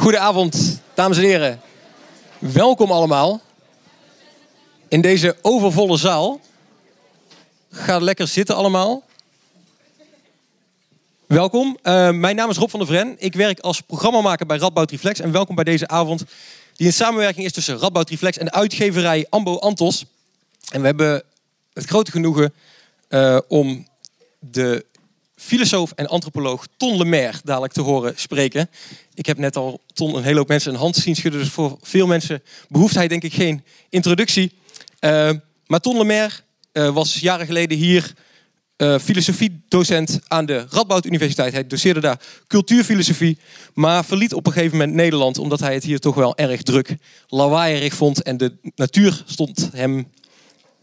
Goedenavond, dames en heren. Welkom allemaal in deze overvolle zaal. Ga lekker zitten allemaal. Welkom, uh, mijn naam is Rob van der Vren. Ik werk als programmamaker bij Radboud Reflex. En welkom bij deze avond die een samenwerking is tussen Radboud Reflex en de uitgeverij Ambo Antos. En we hebben het grote genoegen uh, om de filosoof en antropoloog Ton Lemaire dadelijk te horen spreken. Ik heb net al Ton een hele hoop mensen een hand zien schudden, dus voor veel mensen behoeft hij denk ik geen introductie. Uh, maar Ton Lemaire uh, was jaren geleden hier uh, filosofiedocent aan de Radboud Universiteit. Hij doseerde daar cultuurfilosofie, maar verliet op een gegeven moment Nederland omdat hij het hier toch wel erg druk, lawaaierig vond en de natuur stond hem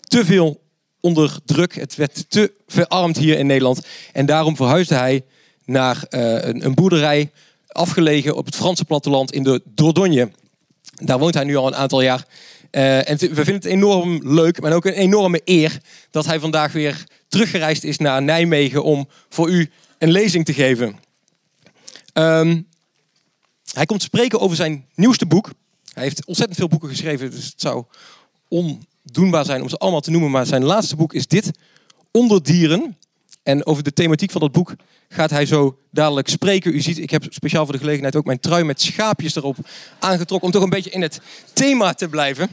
te veel onder druk. Het werd te verarmd hier in Nederland. En daarom verhuisde hij naar uh, een, een, boerderij afgelegen op het Franse platteland in de Dordogne. Daar woont hij nu al een aantal jaar. Uh, en we vinden het enorm leuk, maar ook een enorme eer dat hij vandaag weer teruggereisd is naar Nijmegen om voor u een lezing te geven. Um, hij komt spreken over zijn nieuwste boek. Hij heeft ontzettend veel boeken geschreven, dus het zou on doenbaar zijn om ze allemaal te noemen. Maar zijn laatste boek is dit, Onder Dieren. En over de thematiek van dat boek gaat hij zo dadelijk spreken. U ziet, ik heb speciaal voor de gelegenheid ook mijn trui met schaapjes erop aangetrokken. Om toch een beetje in het thema te blijven.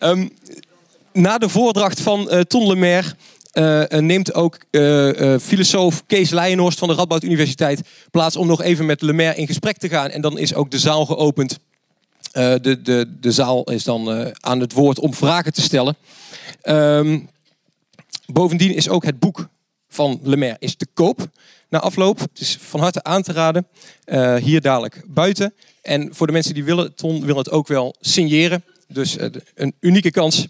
um, na de voordracht van uh, Ton Lemaire uh, neemt ook filosoof Kees Leijenhorst van de Radboud Universiteit plaats om nog even met Lemaire in gesprek te gaan. En dan is ook de zaal geopend uh, de, de, de zaal is dan uh, aan het woord om vragen te stellen. Um, bovendien is ook het boek van Lemaire is te koop na afloop. Het is van harte aan te raden. Uh, hier dadelijk buiten. En voor de mensen die willen, Ton wil het ook wel signeren. Dus een unieke kans.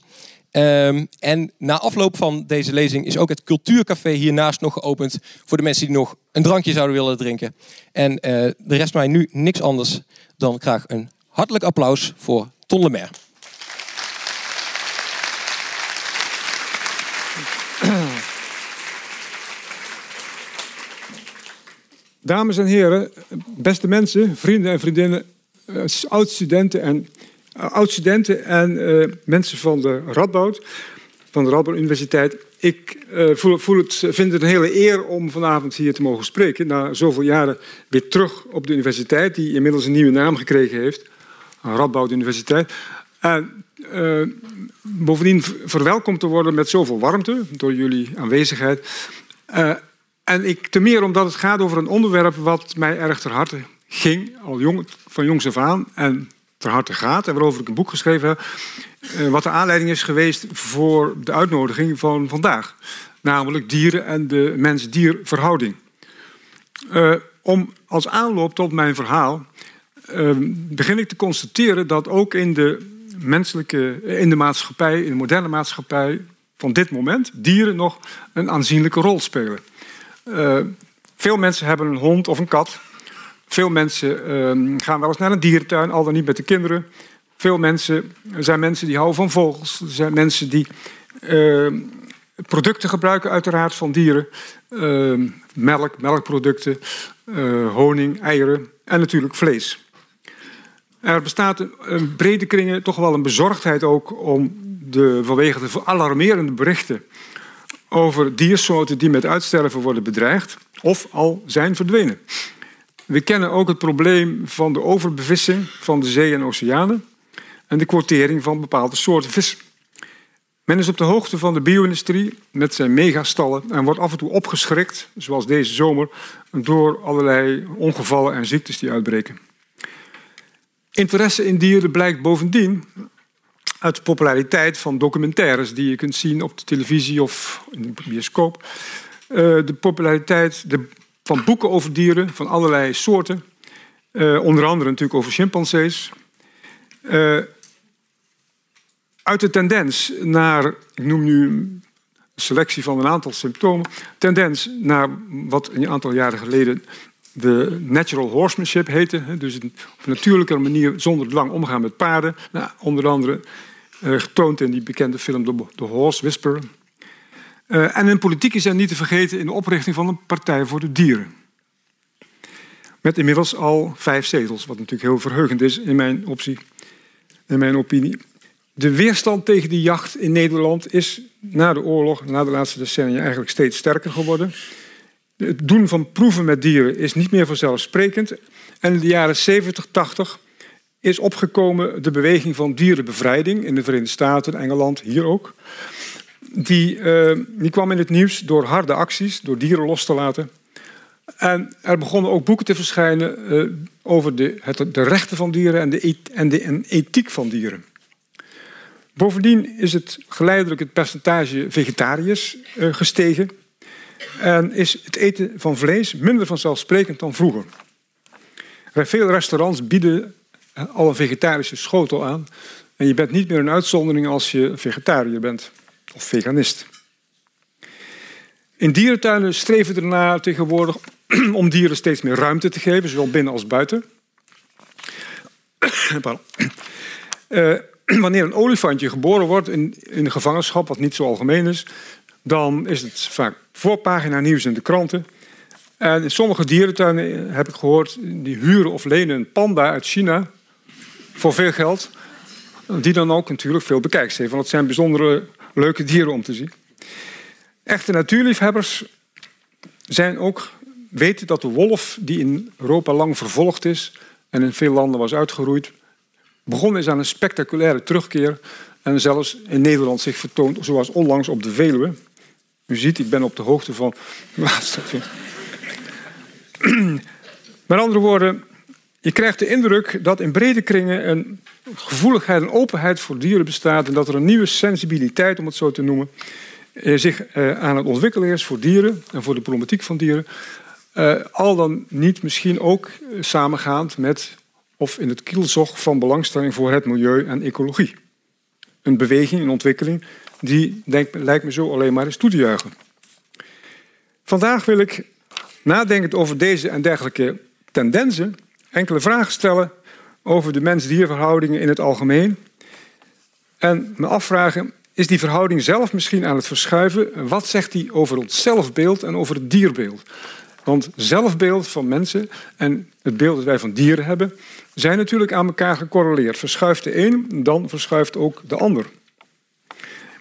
Um, en na afloop van deze lezing is ook het Cultuurcafé hiernaast nog geopend. Voor de mensen die nog een drankje zouden willen drinken. En de rest mij nu niks anders dan graag een Hartelijk applaus voor Ton Lemaire. Dames en heren, beste mensen, vrienden en vriendinnen, eh, oud-studenten en, uh, oud-studenten en uh, mensen van de Radboud, van de Radboud Universiteit. Ik voel, voel het, vind het een hele eer om vanavond hier te mogen spreken. Na zoveel jaren weer terug op de universiteit, die inmiddels een nieuwe naam gekregen heeft. Radboud Universiteit. En uh, bovendien verwelkomd te worden met zoveel warmte door jullie aanwezigheid. Uh, en ik te meer omdat het gaat over een onderwerp wat mij erg ter harte ging, al jong, van jongs af aan, en ter harte gaat, en waarover ik een boek geschreven heb, uh, wat de aanleiding is geweest voor de uitnodiging van vandaag. Namelijk dieren en de mens-dier verhouding. om als aanloop tot mijn verhaal begin ik te constateren dat ook in de menselijke, in de maatschappij, in de moderne maatschappij van dit moment, dieren nog een aanzienlijke rol spelen. Uh, veel mensen hebben een hond of een kat. Veel mensen uh, gaan wel eens naar een dierentuin, al dan niet met de kinderen. Veel mensen er zijn mensen die houden van vogels. Er zijn mensen die ehm, producten gebruiken, uiteraard van dieren. Ehm, melk, melkproducten, eh, honing, eieren en natuurlijk vlees. Er bestaat in brede kringen toch wel een bezorgdheid ook om de, vanwege de alarmerende berichten over diersoorten die met uitsterven worden bedreigd of al zijn verdwenen. We kennen ook het probleem van de overbevissing van de zee en oceanen en de quotering van bepaalde soorten vis. Men is op de hoogte van de bio-industrie met zijn megastallen en wordt af en toe opgeschrikt, zoals deze zomer, door allerlei ongevallen en ziektes die uitbreken. Interesse in dieren blijkt bovendien uit de populariteit van documentaires die je kunt zien op de televisie of in de bioscoop. Uh, de populariteit van boeken over dieren van allerlei soorten. Uh, onder andere natuurlijk over chimpansees. Uh, uit de tendens naar, ik noem nu een selectie van een aantal symptomen, tendens naar wat een aantal jaren geleden de natural horsemanship heette. Dus op natuurlijke manier zonder dwang omgaan met paarden. Nou, onder andere uh, getoond in die bekende film The Horse Whisperer. Uh, en in politiek is er niet te vergeten in de oprichting van een partij voor de dieren. Met inmiddels al vijf zetels, wat natuurlijk heel verheugend is in mijn, optie, in mijn opinie. De weerstand tegen die jacht in Nederland is na de oorlog, na de laatste decennia, eigenlijk steeds sterker geworden. Het doen van proeven met dieren is niet meer vanzelfsprekend. En in de jaren 70, 80 is opgekomen de beweging van dierenbevrijding in de Verenigde Staten, Engeland, hier ook. Die, uh, die kwam in het nieuws door harde acties, door dieren los te laten. En er begonnen ook boeken te verschijnen uh, over de, het, de, rechten van dieren en de, en de en ethiek van dieren. Bovendien is het geleidelijk het percentage vegetariërs uh, gestegen. En is het eten van vlees minder vanzelfsprekend dan vroeger. Veel restaurants bieden al een vegetarische schotel aan. En je bent niet meer een uitzondering als je vegetariër bent of veganist. In dierentuinen streven ernaar tegenwoordig om dieren steeds meer ruimte te geven, zowel binnen als buiten. uh, wanneer een olifantje geboren wordt in, in de gevangenschap, wat niet zo algemeen is, dan is het vaak voorpagina nieuws in de kranten. En in sommige dierentuinen heb ik gehoord, die huren of lenen een panda uit China voor veel geld. Die dan ook natuurlijk veel bekijks heeft, want het zijn bijzondere leuke dieren om te zien. Echte natuurliefhebbers zijn ook, weten dat de wolf, die in Europa lang vervolgd is en in veel landen was uitgeroeid, begonnen is aan een spectaculaire terugkeer en zelfs in Nederland zich vertoont, zoals onlangs op de Veluwe. U ziet, ik ben op de hoogte van. Met andere woorden, je krijgt de indruk dat in brede kringen een gevoeligheid en openheid voor dieren bestaat en dat er een nieuwe sensibiliteit, om het zo te noemen, eh, zich eh, aan het ontwikkelen is voor dieren en voor de problematiek van dieren. Eh, al dan niet misschien ook samengaand met of in het kielzog van belangstelling voor het milieu en ecologie. Een beweging, een ontwikkeling, die denk, lijkt me zo alleen maar eens toe te juichen. Vandaag wil ik, nadenkend over deze en dergelijke tendensen, enkele vragen stellen over de mens-dierverhoudingen in het algemeen. En me afvragen, is die verhouding zelf misschien aan het verschuiven? Wat zegt die over ons zelfbeeld en over het dierbeeld? Want zelfbeeld van mensen en het beeld dat wij van dieren hebben, zijn natuurlijk aan elkaar gecorreleerd. Verschuift de een, dan verschuift ook de ander.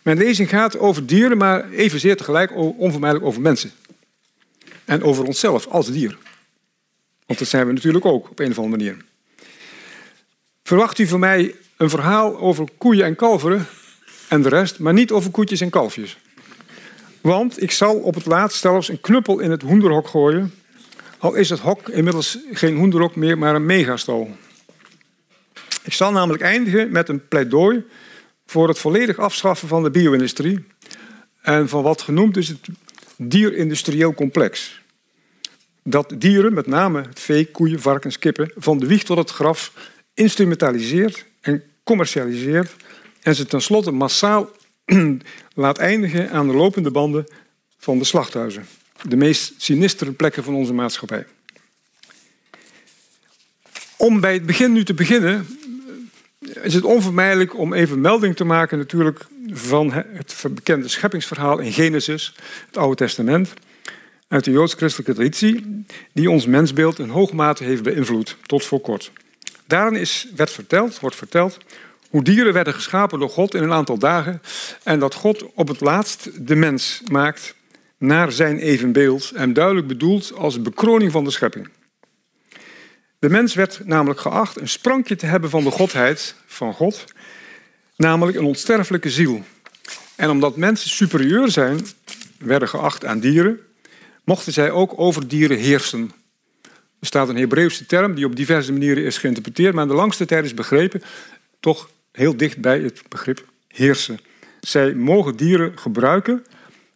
Mijn lezing gaat over dieren, maar evenzeer tegelijk onvermijdelijk over mensen. En over onszelf als dier. Want dat zijn we natuurlijk ook op een of andere manier. Verwacht u van mij een verhaal over koeien en kalveren en de rest, maar niet over koetjes en kalfjes. Want ik zal op het laatst zelfs een knuppel in het hoenderhok gooien. Al is het hok inmiddels geen hoenderhok meer, maar een megastal. Ik zal namelijk eindigen met een pleidooi voor het volledig afschaffen van de bio-industrie en van wat genoemd is het dierindustrieel complex. Dat dieren, met name het vee, koeien, varkens, kippen, van de wieg tot het graf instrumentaliseert en commercialiseert en ze tenslotte massaal laat eindigen aan de lopende banden van de slachthuizen. De meest sinistere plekken van onze maatschappij. Om bij het begin nu te beginnen, is het onvermijdelijk om even melding te maken natuurlijk van het bekende scheppingsverhaal in Genesis, het Oude Testament, uit de joods-christelijke traditie, die ons mensbeeld in hoge mate heeft beïnvloed, tot voor kort. Daarin is, werd verteld, wordt verteld hoe dieren werden geschapen door God in een aantal dagen en dat God op het laatst de mens maakt naar zijn evenbeeld en duidelijk bedoeld als bekroning van de schepping. De mens werd namelijk geacht een sprankje te hebben van de godheid van God, namelijk een onsterfelijke ziel. En omdat mensen superieur zijn, werden geacht aan dieren, mochten zij ook over dieren heersen. Er staat een Hebreeuwse term die op diverse manieren is geïnterpreteerd, maar in de langste tijd is begrepen toch heel dicht bij het begrip heersen. Zij mogen dieren gebruiken,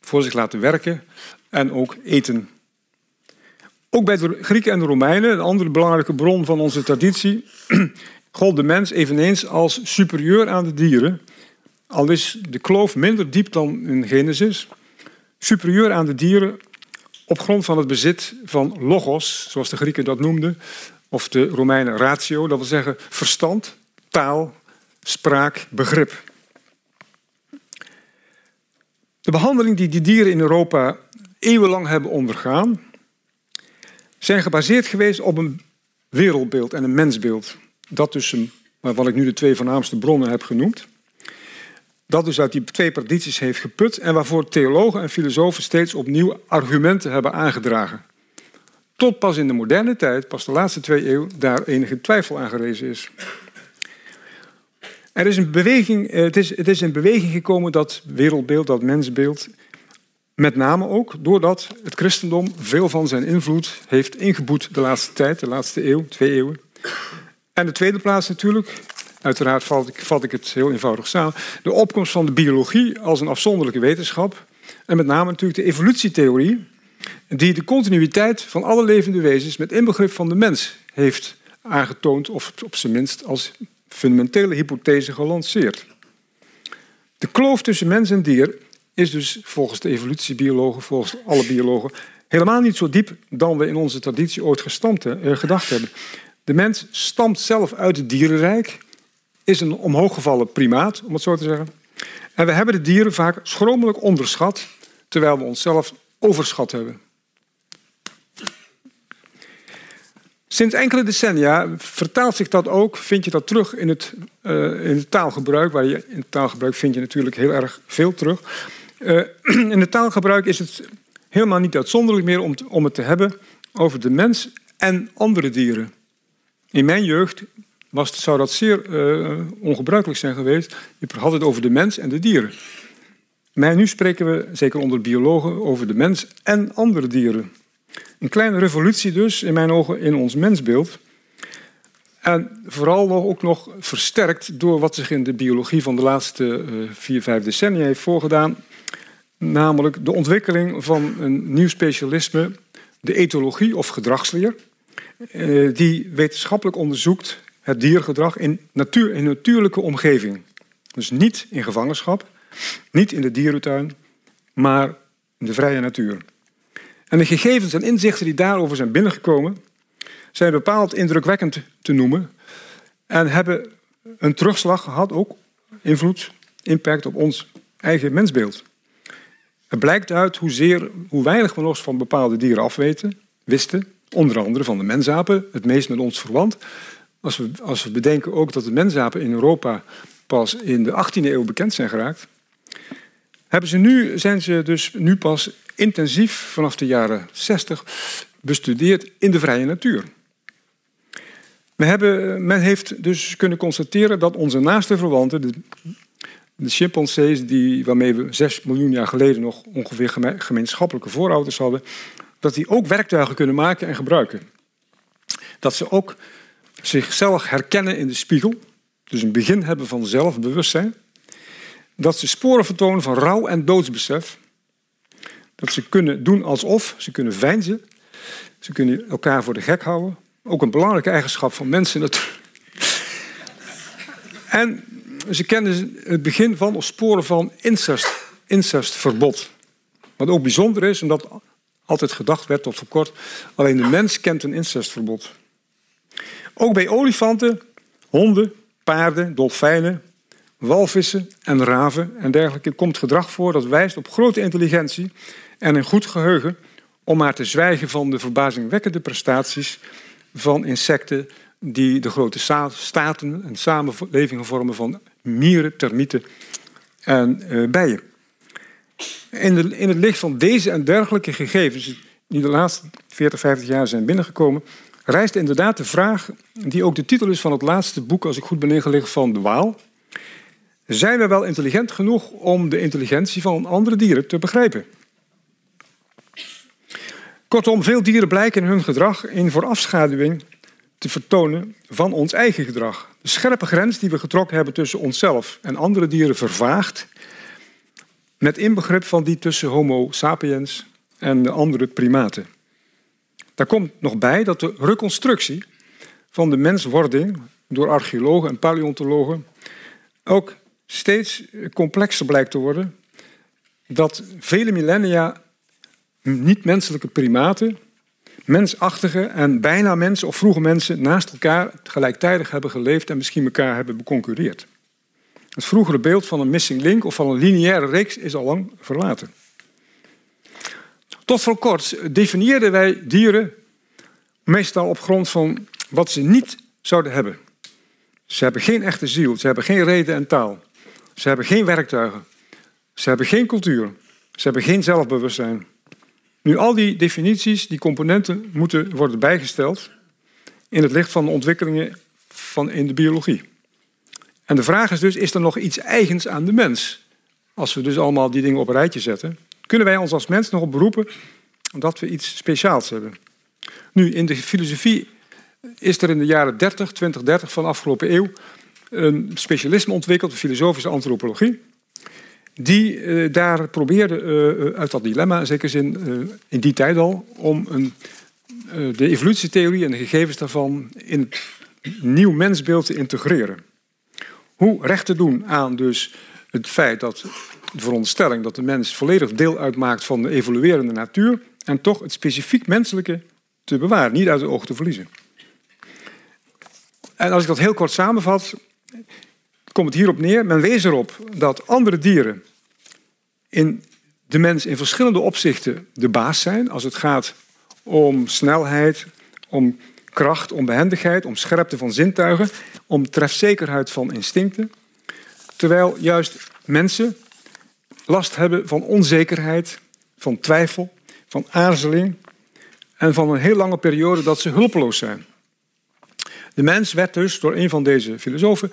voor zich laten werken en ook eten. Ook bij de Grieken en de Romeinen, een andere belangrijke bron van onze traditie, gold de mens eveneens als superieur aan de dieren. Al is de kloof minder diep dan in Genesis. Superieur aan de dieren op grond van het bezit van logos, zoals de Grieken dat noemden, of de Romeinen ratio, dat wil zeggen verstand, taal, spraak, begrip. De behandeling die die dieren in Europa eeuwenlang hebben ondergaan, zijn gebaseerd geweest op een wereldbeeld en een mensbeeld. Dat dus, een, wat ik nu de twee voornaamste bronnen heb genoemd. Dat dus uit die twee tradities heeft geput en waarvoor theologen en filosofen steeds opnieuw argumenten hebben aangedragen. Tot pas in de moderne tijd, pas de laatste twee eeuwen, daar enige twijfel aan gerezen is. Er is een beweging, eh, het, is, het is in beweging gekomen dat wereldbeeld, dat mensbeeld, met name ook doordat het christendom veel van zijn invloed heeft ingeboet de laatste tijd, de laatste eeuw, twee eeuwen. En de tweede plaats natuurlijk, uiteraard vat ik, vat ik het heel eenvoudig samen, de opkomst van de biologie als een afzonderlijke wetenschap. En met name natuurlijk de evolutietheorie, die de continuïteit van alle levende wezens met inbegrip van de mens heeft aangetoond, of op zijn minst als fundamentele hypothese gelanceerd. De kloof tussen mens en dier is dus volgens de evolutiebiologen, volgens alle biologen, helemaal niet zo diep dan we in onze traditie ooit gestampt, eh, gedacht hebben. De mens stamt zelf uit het dierenrijk, is een omhooggevallen primaat, om het zo te zeggen. En we hebben de dieren vaak schromelijk onderschat, terwijl we onszelf overschat hebben. Sinds enkele decennia vertaalt zich dat ook, vind je dat terug in het, uh, in het taalgebruik, waar je in het taalgebruik vind je natuurlijk heel erg veel terug. Uh, in het taalgebruik is het helemaal niet uitzonderlijk meer om, om het te hebben over de mens en andere dieren. In mijn jeugd was, zou dat zeer uh, ongebruikelijk zijn geweest. Je had het over de mens en de dieren. Maar nu spreken we, zeker onder biologen, over de mens en andere dieren. Een kleine revolutie dus, in mijn ogen, in ons mensbeeld. En vooral ook nog versterkt door wat zich in de biologie van de laatste uh, vier, vijf decennia heeft voorgedaan. Namelijk de ontwikkeling van een nieuw specialisme, de etologie of gedragsleer. Uh, die wetenschappelijk onderzoekt het diergedrag in, natuur, in natuurlijke omgeving. Dus niet in gevangenschap, niet in de dierentuin, maar in de vrije natuur. En de gegevens en inzichten die daarover zijn binnengekomen, zijn bepaald indrukwekkend te noemen en hebben een terugslag gehad, ook invloed, impact op ons eigen mensbeeld. Het blijkt uit hoezeer, hoe weinig we nog van bepaalde dieren afweten, wisten, onder andere van de mensapen, het meest met ons verwant. Als we, als we bedenken ook dat de mensapen in Europa pas in de 18e eeuw bekend zijn geraakt, hebben ze nu, zijn ze dus nu pas intensief vanaf de jaren 60 bestudeerd in de vrije natuur. Men, hebben, men heeft dus kunnen constateren dat onze naaste verwanten, de, de chimpansees, die, waarmee we 6 miljoen jaar geleden nog ongeveer gemeenschappelijke voorouders hadden, dat die ook werktuigen kunnen maken en gebruiken. Dat ze ook zichzelf herkennen in de spiegel, dus een begin hebben van zelfbewustzijn. Dat ze sporen vertonen van rouw en doodsbesef. Dat ze kunnen doen alsof, ze kunnen veinzen. Ze kunnen elkaar voor de gek houden. Ook een belangrijke eigenschap van mensen natuurlijk. En ze kennen het begin van of sporen van incest, incestverbod. Wat ook bijzonder is, omdat altijd gedacht werd tot voor kort, alleen de mens kent een incestverbod. Ook bij olifanten, honden, paarden, dolfijnen, walvissen en raven en dergelijke komt gedrag voor dat wijst op grote intelligentie en een goed geheugen, om maar te zwijgen van de verbazingwekkende prestaties van insecten die de grote staten en samenlevingen vormen van mieren, termieten en uh, bijen. In, de, in het licht van deze en dergelijke gegevens, die de laatste 40, 50 jaar zijn binnengekomen, rijst inderdaad de vraag, die ook de titel is van het laatste boek, als ik goed ben ingelicht, van De Waal. Zijn we wel intelligent genoeg om de intelligentie van andere dieren te begrijpen? Kortom, veel dieren blijken hun gedrag in voorafschaduwing te vertonen van ons eigen gedrag. De scherpe grens die we getrokken hebben tussen onszelf en andere dieren vervaagt, met inbegrip van die tussen Homo sapiens en de andere primaten. Daar komt nog bij dat de reconstructie van de menswording door archeologen en paleontologen ook steeds complexer blijkt te worden. Dat vele millennia niet-menselijke primaten, mensachtige en bijna mensen of vroege mensen naast elkaar gelijktijdig hebben geleefd en misschien elkaar hebben beconcurreerd. Het vroegere beeld van een missing link of van een lineaire reeks is al lang verlaten. Tot voor kort definieerden wij dieren Meestal op grond van wat ze niet zouden hebben. Ze hebben geen echte ziel, ze hebben geen reden en taal. Ze hebben geen werktuigen. Ze hebben geen cultuur. Ze hebben geen zelfbewustzijn. Nu, al die definities, die componenten, moeten worden bijgesteld in het licht van de ontwikkelingen van in de biologie. En de vraag is dus, is er nog iets eigens aan de mens? Als we dus allemaal die dingen op een rijtje zetten, kunnen wij ons als mens nog op beroepen dat we iets speciaals hebben. Nu, in de filosofie is er in de jaren 30, 20, 30 van de afgelopen eeuw een specialisme ontwikkeld, de filosofische antropologie, die uh, daar probeerde uh, uit dat dilemma, in zekere zin in die tijd al, om een, de evolutietheorie en de gegevens daarvan in het nieuw mensbeeld te integreren. Hoe recht te doen aan dus het feit dat de veronderstelling dat de mens volledig deel uitmaakt van de evoluerende natuur en toch het specifiek menselijke te bewaren, niet uit het oog te verliezen. En als ik dat heel kort samenvat, komt het hierop neer. Men wees erop dat andere dieren in de mens in verschillende opzichten de baas zijn. Als het gaat om snelheid, om kracht, om behendigheid, om scherpte van zintuigen, om trefzekerheid van instincten. Terwijl juist mensen last hebben van onzekerheid, van twijfel, van aarzeling en van een heel lange periode dat ze hulpeloos zijn. De mens werd dus door een van deze filosofen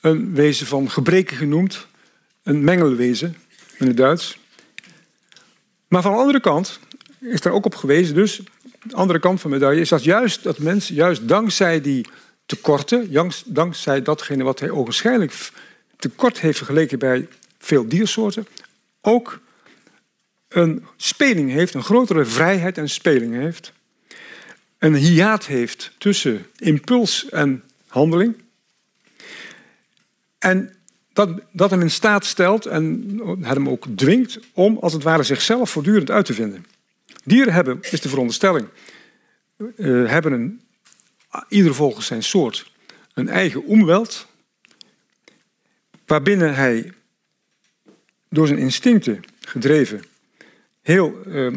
een wezen van gebreken genoemd, een mengelwezen in het Duits. Maar van de andere kant is er ook op gewezen, dus de andere kant van de medaille is dat juist dat mens, juist dankzij die tekorten, dankzij datgene wat hij ogenschijnlijk tekort heeft vergeleken bij veel diersoorten, ook een speling heeft, een grotere vrijheid en speling heeft. Een hiaat heeft tussen impuls en handeling. En dat, dat hem in staat stelt en hem ook dwingt om als het ware zichzelf voortdurend uit te vinden. Dieren hebben, is de veronderstelling, uh, hebben een, ieder volgens zijn soort een eigen omweld, waarbinnen hij door zijn instincten gedreven heel, uh,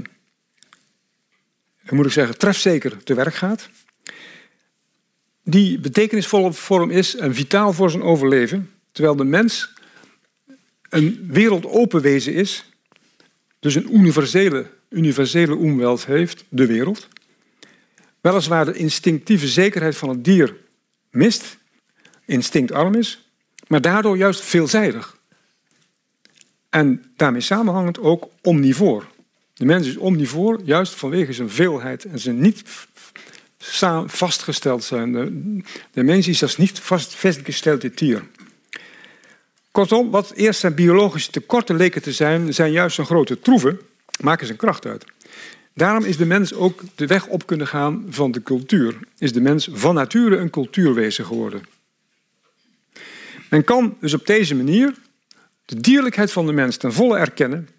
moet ik zeggen, trefzeker te werk gaat. Die betekenisvol voor hem is en vitaal voor zijn overleven. Terwijl de mens een wereldopen wezen is, dus een universele, universele omweld heeft, de wereld. Weliswaar de instinctieve zekerheid van het dier mist, instinctarm is, maar daardoor juist veelzijdig. En daarmee samenhangend ook omnivoor. De mens is omnivoor, juist vanwege zijn veelheid en zijn niet vastgesteld zijn. De, mens is als niet vast, vastgesteld dier. Kortom, wat eerst zijn biologische tekorten leken te zijn, zijn juist zijn grote troeven, maken zijn kracht uit. Daarom is de mens ook de weg op kunnen gaan van de cultuur. Is de mens van nature een cultuurwezen geworden. Men kan dus op deze manier de dierlijkheid van de mens ten volle erkennen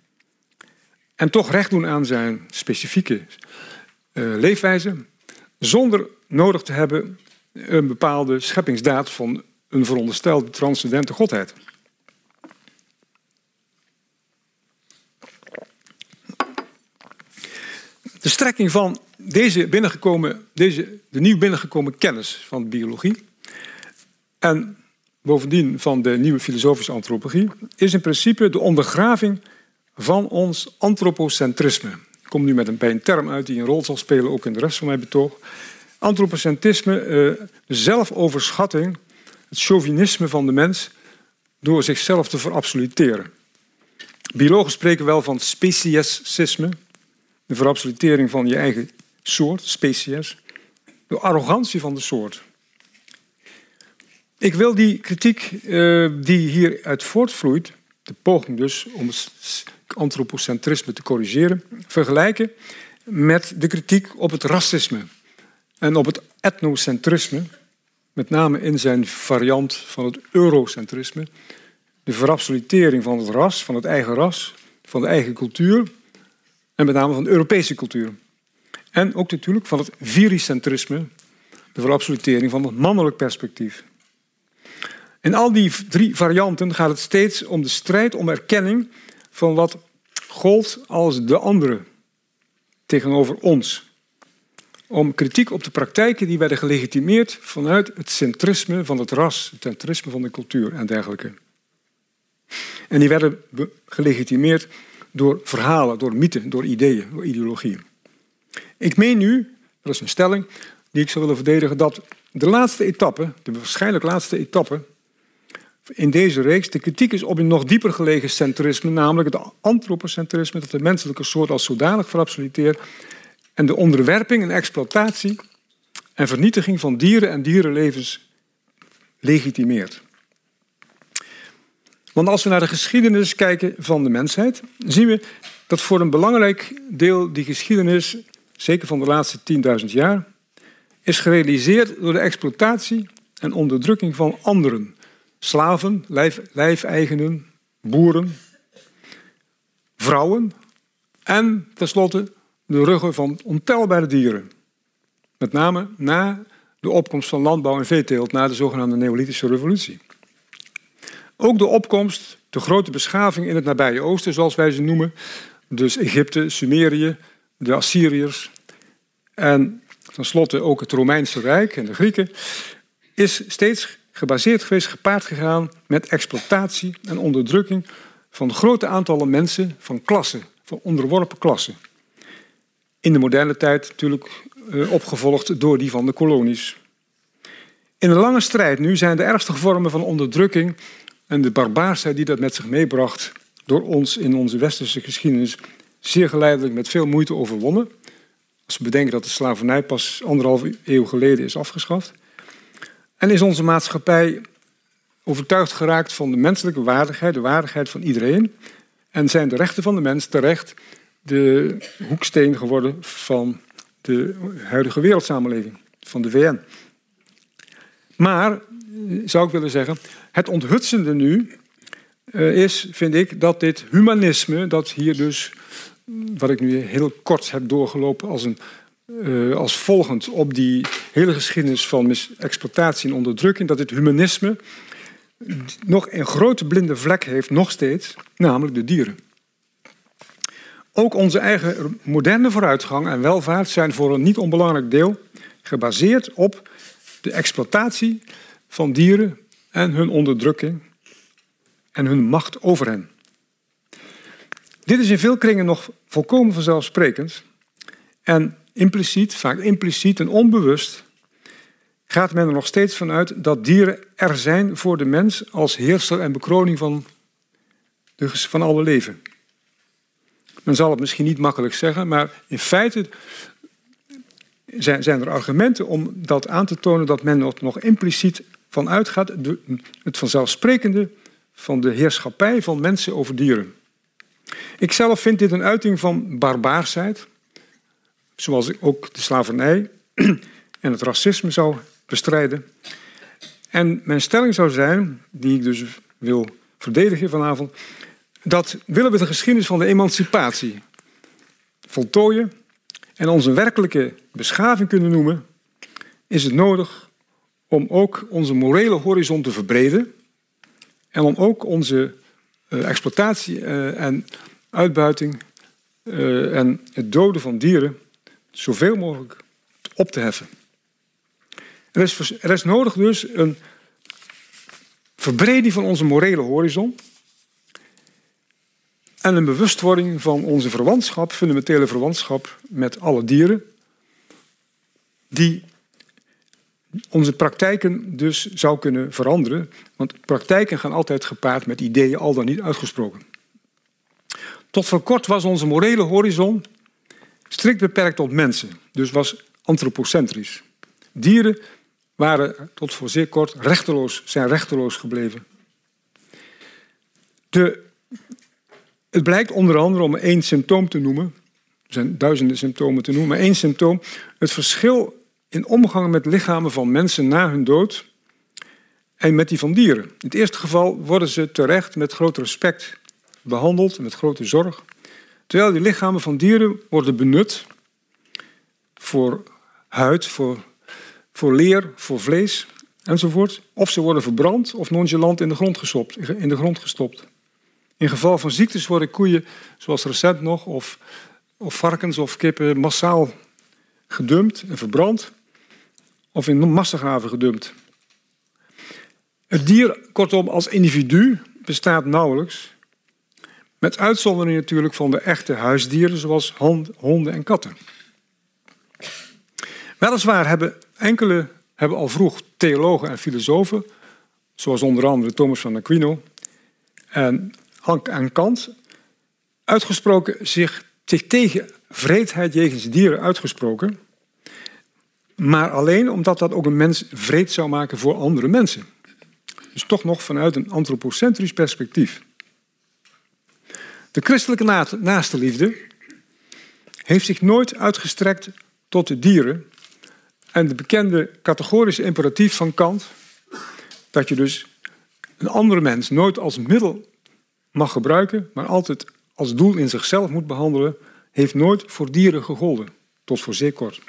en toch recht doen aan zijn specifieke uh, leefwijze, zonder nodig te hebben een bepaalde scheppingsdaad van een veronderstelde transcendente godheid. De strekking van deze, binnengekomen, deze de nieuw binnengekomen kennis van biologie en bovendien van de nieuwe filosofische antropologie is in principe de ondergraving van ons antropocentrisme. Ik kom nu met een, bij een term uit die een rol zal spelen ook in de rest van mijn betoog. Antropocentrisme, eh, de zelfoverschatting, het chauvinisme van de mens door zichzelf te verabsoluteren. Biologen spreken wel van speciesisme, de verabsolutering van je eigen soort, species, de arrogantie van de soort. Ik wil die kritiek uh, die hieruit voortvloeit, de poging dus om het antropocentrisme te corrigeren, vergelijken met de kritiek op het racisme en op het etnocentrisme, met name in zijn variant van het eurocentrisme, de verabsolutering van het ras, van het eigen ras, van de eigen cultuur en met name van de Europese cultuur. En ook natuurlijk van het viricentrisme, de verabsolutering van het mannelijk perspectief. In al die drie varianten gaat het steeds om de strijd om erkenning van wat gold als de andere tegenover ons. om kritiek op de praktijken die werden gelegitimeerd vanuit het centrisme van het ras, het centrisme van de cultuur en dergelijke. En die werden gelegitimeerd door verhalen, door mythen, door ideeën, door ideologieën. Ik meen nu, dat is een stelling die ik zou willen verdedigen, dat de laatste etappe, de waarschijnlijk laatste etappe in deze reeks, de kritiek is op een nog dieper gelegen centrisme, namelijk het antropocentrisme, dat de menselijke soort als zodanig verabsoluteert en de onderwerping en exploitatie en vernietiging van dieren en dierenlevens legitimeert. Want als we naar de geschiedenis kijken van de mensheid, zien we dat voor een belangrijk deel die geschiedenis, zeker van de laatste 10.000 jaar, is gerealiseerd door de exploitatie en onderdrukking van anderen. Slaven, lijf, lijfeigenen, boeren, vrouwen en tenslotte de ruggen van ontelbare dieren. Met name na de opkomst van landbouw en veeteelt, na de zogenaamde Neolithische revolutie. Ook de opkomst, de grote beschaving in het nabije oosten, zoals wij ze noemen, dus Egypte, Sumerië, de Assyriërs en tenslotte ook het Romeinse Rijk en de Grieken, is steeds gebaseerd geweest, gepaard gegaan met exploitatie en onderdrukking van grote aantallen mensen, van klassen, van onderworpen klassen. In de moderne tijd natuurlijk eh, opgevolgd door die van de kolonies. In een lange strijd nu zijn de ergste vormen van onderdrukking en de barbaarsheid die dat met zich meebracht door ons in onze westerse geschiedenis zeer geleidelijk met veel moeite overwonnen. Als we bedenken dat de slavernij pas anderhalve eeuw geleden is afgeschaft. En is onze maatschappij overtuigd geraakt van de menselijke waardigheid, de waardigheid van iedereen. En zijn de rechten van de mens terecht de hoeksteen geworden van de huidige wereldsamenleving, van de VN. Maar, zou ik willen zeggen, het onthutsende nu eh, is, vind ik, dat dit humanisme, dat hier dus, wat ik nu heel kort heb doorgelopen als, een, uh, als volgend op die hele geschiedenis van exploitatie en onderdrukking, dat dit humanisme nog een grote blinde vlek heeft, nog steeds, namelijk de dieren. Ook onze eigen moderne vooruitgang en welvaart zijn voor een niet onbelangrijk deel gebaseerd op de exploitatie van dieren en hun onderdrukking en hun macht over hen. Dit is in veel kringen nog volkomen vanzelfsprekend en impliciet, vaak impliciet en onbewust, gaat men er nog steeds vanuit dat dieren er zijn voor de mens als heerser en bekroning van, de, van alle leven. Men zal het misschien niet makkelijk zeggen, maar in feite zijn, zijn er argumenten om dat aan te tonen dat men nog impliciet van uitgaat, het vanzelfsprekende van de heerschappij van mensen over dieren. Ik zelf vind dit een uiting van barbaarsheid, zoals ik ook de slavernij en het racisme zou bestrijden. En mijn stelling zou zijn, die ik dus wil verdedigen vanavond, dat willen we de geschiedenis van de emancipatie voltooien en onze werkelijke beschaving kunnen noemen, is het nodig om ook onze morele horizon te verbreden en om ook onze uh, exploitatie uh, en uitbuiting uh, en het doden van dieren zoveel mogelijk op te heffen. Er is, er is nodig dus een verbreding van onze morele horizon en een bewustwording van onze verwantschap, fundamentele verwantschap met alle dieren, die onze praktijken dus zou kunnen veranderen. Want praktijken gaan altijd gepaard met ideeën, al dan niet uitgesproken. Tot voor kort was onze morele horizon strikt beperkt tot mensen, dus was antropocentrisch. Dieren waren tot voor zeer kort rechteloos, zijn rechteloos gebleven. De het blijkt onder andere om één symptoom te noemen. Er zijn duizenden symptomen te noemen, maar één symptoom. Het verschil in omgang met lichamen van mensen na hun dood en met die van dieren. In het eerste geval worden ze terecht met groot respect behandeld, met grote zorg. Terwijl die lichamen van dieren worden benut voor huid, voor, voor leer, voor vlees enzovoort. Of ze worden verbrand of nonchalant in de grond gestopt. In de grond gestopt. In geval van ziektes worden koeien, zoals recent nog, of, of varkens of kippen, massaal gedumpt en verbrand of in massagraven gedumpt. Het dier, kortom, als individu bestaat nauwelijks. Met uitzondering natuurlijk van de echte huisdieren, zoals honden en katten. Weliswaar hebben enkele hebben al vroeg theologen en filosofen, zoals onder andere Thomas van Aquino en, en Kant, uitgesproken zich, zich tegen vreedheid jegens dieren uitgesproken. Maar alleen omdat dat ook een mens vreed zou maken voor andere mensen. Dus toch nog vanuit een antropocentrisch perspectief. De christelijke naaste liefde heeft zich nooit uitgestrekt tot de dieren. En de bekende categorische imperatief van Kant, dat je dus een andere mens nooit als middel mag gebruiken, maar altijd als doel in zichzelf moet behandelen, heeft nooit voor dieren gegolden, tot voor zeer kort.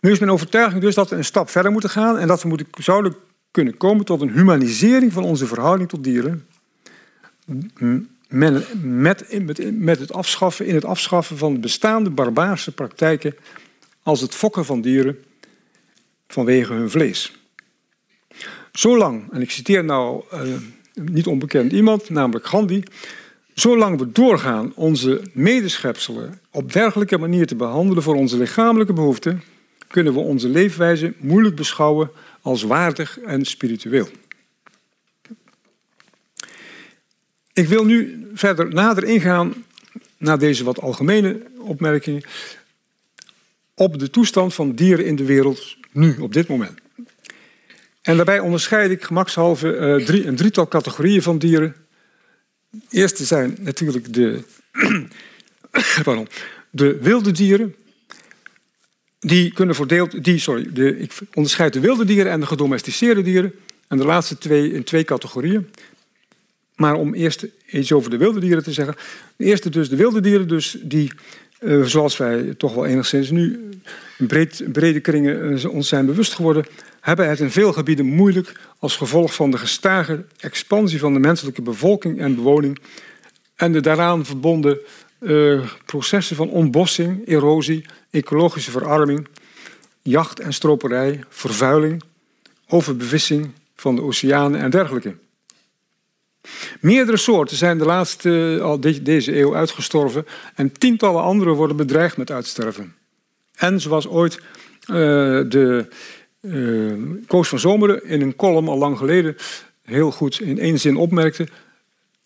Nu is mijn overtuiging dus dat we een stap verder moeten gaan en dat we moeten, zouden kunnen komen tot een humanisering van onze verhouding tot dieren. Met, met, met het afschaffen, in het afschaffen van bestaande barbaarse praktijken als het fokken van dieren vanwege hun vlees. Zolang, en ik citeer nou uh, niet onbekend iemand, namelijk Gandhi, zolang we doorgaan onze medeschepselen op dergelijke manier te behandelen voor onze lichamelijke behoeften, kunnen we onze leefwijze moeilijk beschouwen als waardig en spiritueel. Ik wil nu verder nader ingaan naar deze wat algemene opmerkingen op de toestand van dieren in de wereld nu, op dit moment. En daarbij onderscheid ik gemakshalve uh, drie, een drietal categorieën van dieren. De eerste zijn natuurlijk de, de wilde dieren, die kunnen verdeeld, die, sorry, de, ik onderscheid de wilde dieren en de gedomesticeerde dieren. En de laatste twee in twee categorieën. Maar om eerst iets over de wilde dieren te zeggen. De eerste dus de wilde dieren, dus die, uh, zoals wij toch wel enigszins nu in breed, brede kringen uh, ons zijn bewust geworden, hebben het in veel gebieden moeilijk als gevolg van de gestage expansie van de menselijke bevolking en bewoning en de daaraan verbonden uh, processen van ontbossing, erosie, ecologische verarming, jacht en stroperij, vervuiling, overbevissing van de oceanen en dergelijke. Meerdere soorten zijn de laatste, al deze eeuw uitgestorven en tientallen andere worden bedreigd met uitsterven. En zoals ooit uh, de Koos van Zomeren in een column al lang geleden heel goed in één zin opmerkte,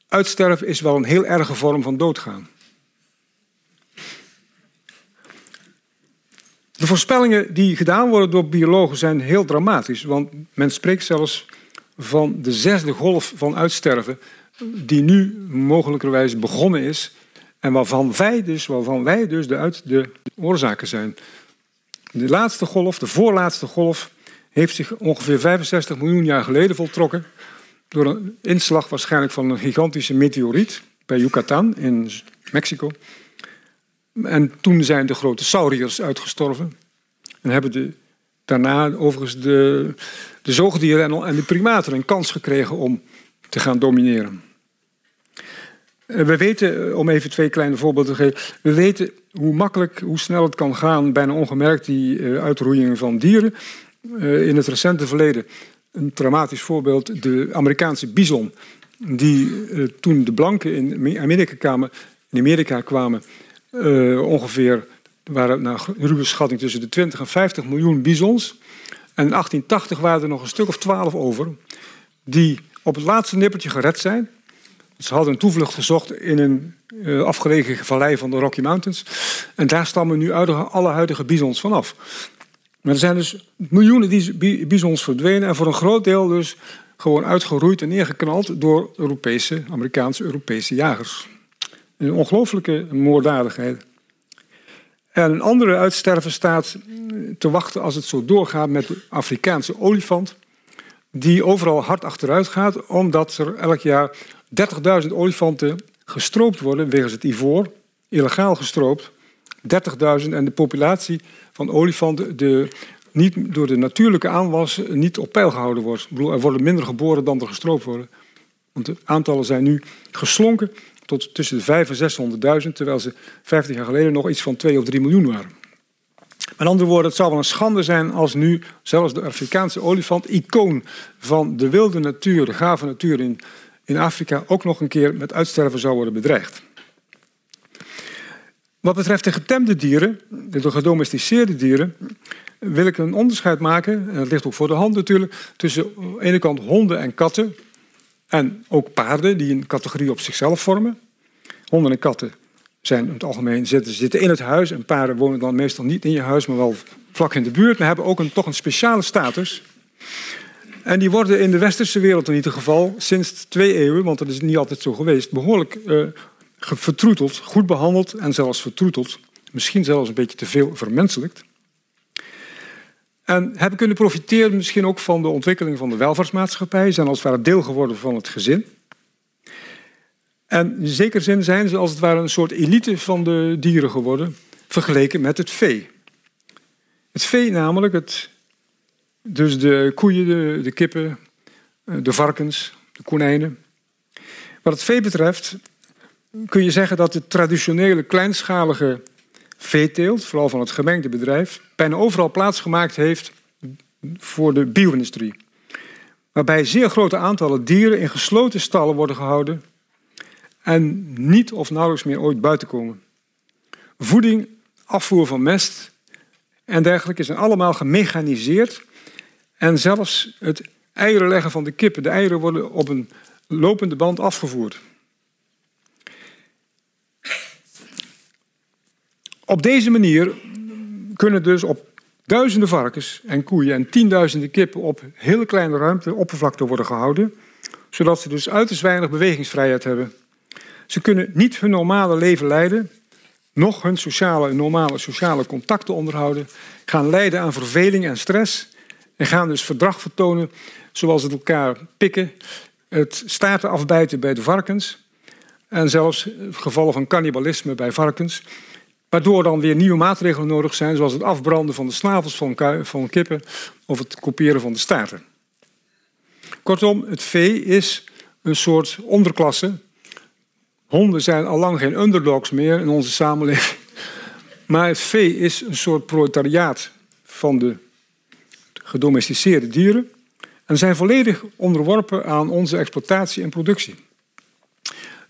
uitsterven is wel een heel erge vorm van doodgaan. De voorspellingen die gedaan worden door biologen zijn heel dramatisch. Want men spreekt zelfs van de zesde golf van uitsterven, die nu mogelijkerwijs begonnen is. En waarvan wij dus, waarvan wij dus de, uit, de oorzaken zijn. De laatste golf, de voorlaatste golf, heeft zich ongeveer 65 miljoen jaar geleden voltrokken. Door een inslag waarschijnlijk van een gigantische meteoriet bij Yucatan in Mexico. En toen zijn de grote sauriërs uitgestorven. En hebben de, daarna overigens de, de zoogdieren en de primaten een kans gekregen om te gaan domineren. Eh, we weten, eh, om even twee kleine voorbeelden te geven, we weten hoe makkelijk, hoe snel het kan gaan, bijna ongemerkt, die uh, uitroeiing van dieren. In het recente verleden, een dramatisch voorbeeld, de Amerikaanse bison, die toen de blanken in Amerika kwamen, in Amerika kwamen uh, ongeveer, waren naar ruwe schatting tussen de 20 en 50 miljoen bisons. En in 1880 waren er nog een stuk of 12 over, die op het laatste nippertje gered zijn. Ze hadden een toevlucht gezocht in een uh, afgelegen vallei van de Rocky Mountains. En daar stammen nu alle huidige bisons vanaf. Maar er zijn dus miljoenen bisons verdwenen en voor een groot deel dus gewoon uitgeroeid en neergeknald door Europese, Amerikaanse, Europese jagers. Een ongelooflijke moorddadigheid. En een andere uitsterven staat te wachten als het zo doorgaat met de Afrikaanse olifant. Die overal hard achteruit gaat, omdat er elk jaar 30.000 olifanten gestroopt worden wegens het ivoor, illegaal gestroopt. 30.000 en de populatie van olifanten de, niet door de natuurlijke aanwas niet op peil gehouden wordt. er worden minder geboren dan er gestroopt worden. Want de aantallen zijn nu geslonken tot tussen de 500 en 600.000, terwijl ze 50 jaar geleden nog iets van 2 of 3 miljoen waren. Met andere woorden, het zou wel een schande zijn als nu zelfs de Afrikaanse olifant, icoon van de wilde natuur, de gave natuur in, in Afrika, ook nog een keer met uitsterven zou worden bedreigd. Wat betreft de getemde dieren, de gedomesticeerde dieren, wil ik een onderscheid maken, en dat ligt ook voor de hand natuurlijk, tussen aan de ene kant honden en katten en ook paarden die een categorie op zichzelf vormen. Honden en katten zijn in het algemeen zitten, zitten in het huis en paarden wonen dan meestal niet in je huis, maar wel vlak in de buurt, maar hebben ook een, toch een speciale status. En die worden in de westerse wereld in ieder geval sinds twee eeuwen, want dat is niet altijd zo geweest, behoorlijk uh, vertroeteld, goed behandeld en zelfs vertroeteld. Misschien zelfs een beetje te veel vermenselijkt. En hebben kunnen profiteren misschien ook van de ontwikkeling van de welvaartsmaatschappij. Zijn als het ware deel geworden van het gezin. En in zekere zin zijn ze als het ware een soort elite van de dieren geworden. Vergeleken met het vee. Het vee namelijk, het, dus de koeien, de, de kippen, de varkens, de konijnen. Wat het vee betreft kun je zeggen dat de traditionele kleinschalige veeteelt, vooral van het gemengde bedrijf, bijna overal plaatsgemaakt heeft voor de bio-industrie. Waarbij zeer grote aantallen dieren in gesloten stallen worden gehouden en niet of nauwelijks meer ooit buiten komen. Voeding, afvoer van mest en dergelijke zijn allemaal gemechaniseerd. En zelfs het eieren leggen van de kippen, de eieren worden op een lopende band afgevoerd. Op deze manier kunnen dus op duizenden varkens en koeien en tienduizenden kippen op hele kleine ruimte, oppervlakte worden gehouden, zodat ze dus uiterst weinig bewegingsvrijheid hebben. Ze kunnen niet hun normale leven leiden, nog hun sociale, normale sociale contacten onderhouden, gaan lijden aan verveling en stress en gaan dus verdrag vertonen zoals het elkaar pikken, het staarten afbijten bij de varkens en zelfs gevallen van cannibalisme bij varkens. Waardoor dan weer nieuwe maatregelen nodig zijn, zoals het afbranden van de snavels van, van kippen of het kopiëren van de staarten. Kortom, het vee is een soort onderklasse. Honden zijn al lang geen underdogs meer in onze samenleving. Maar het vee is een soort proletariaat van de gedomesticeerde dieren en zijn volledig onderworpen aan onze exploitatie en productie.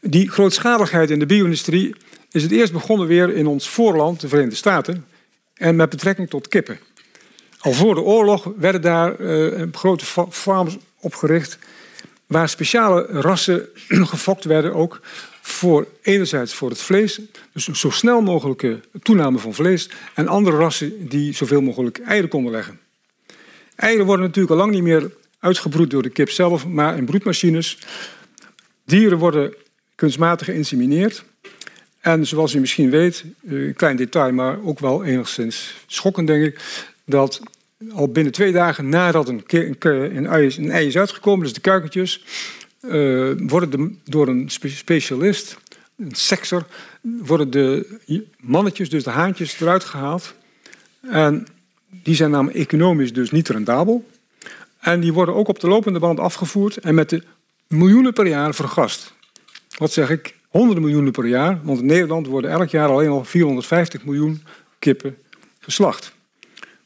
Die grootschaligheid in de bio-industrie is het eerst begonnen weer in ons voorland, de Verenigde Staten, en met betrekking tot kippen. Al voor de oorlog werden daar uh, grote farms opgericht, waar speciale rassen gefokt werden ook voor enerzijds voor het vlees, dus zo snel mogelijke toename van vlees, en andere rassen die zoveel mogelijk eieren konden leggen. Eieren worden natuurlijk al lang niet meer uitgebroed door de kip zelf, maar in broedmachines. Dieren worden kunstmatig geïnsemineerd. En zoals u misschien weet, eh, een klein detail, maar ook wel enigszins schokkend denk ik, dat al binnen twee dagen nadat een, een, ei, is, een is uitgekomen, dus de kuikentjes, uh, worden de, door een specialist, een sekser, worden de mannetjes, dus de haantjes, eruit gehaald. En die zijn namelijk economisch dus niet rendabel. En die worden ook op de lopende band afgevoerd en met de miljoenen per jaar vergast. Wat zeg ik? Honderden miljoenen per jaar. Want in Nederland worden elk jaar alleen al 450 miljoen kippen geslacht.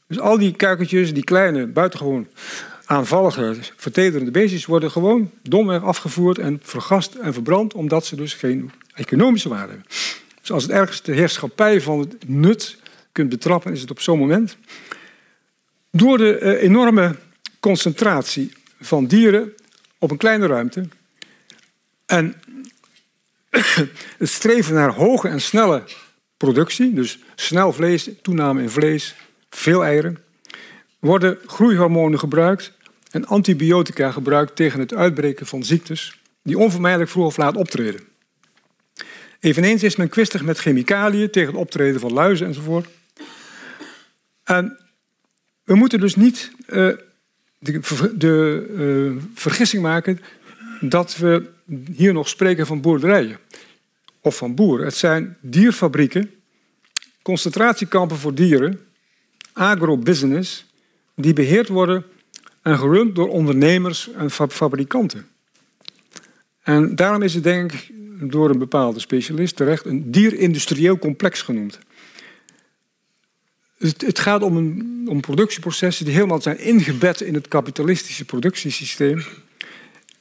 Dus al die kuikentjes, die kleine, buitengewoon aanvallige, vertederende beestjes, worden gewoon domweg afgevoerd en vergast en verbrand, omdat ze dus geen economische waarde hebben. Dus als het ergens de heerschappij van het nut kunt betrappen, is het op zo'n moment. Door de eh, enorme concentratie van dieren op een kleine ruimte en het streven naar hoge en snelle productie, dus snel vlees, toename in vlees, veel eieren, worden groeihormonen gebruikt en antibiotica gebruikt tegen het uitbreken van ziektes die onvermijdelijk vroeg of laat optreden. Eveneens is men kwistig met chemicaliën tegen het optreden van luizen enzovoort. En we moeten dus niet uh, de, de uh, vergissing maken dat we hier nog spreken van boerderijen of van boeren. Het zijn dierfabrieken, concentratiekampen voor dieren, agrobusiness, die beheerd worden en gerund door ondernemers en fabrikanten. En daarom is het denk ik door een bepaalde specialist terecht een dierindustrieel complex genoemd. het, het gaat om, een, om productieprocessen die helemaal zijn ingebed in het kapitalistische productiesysteem.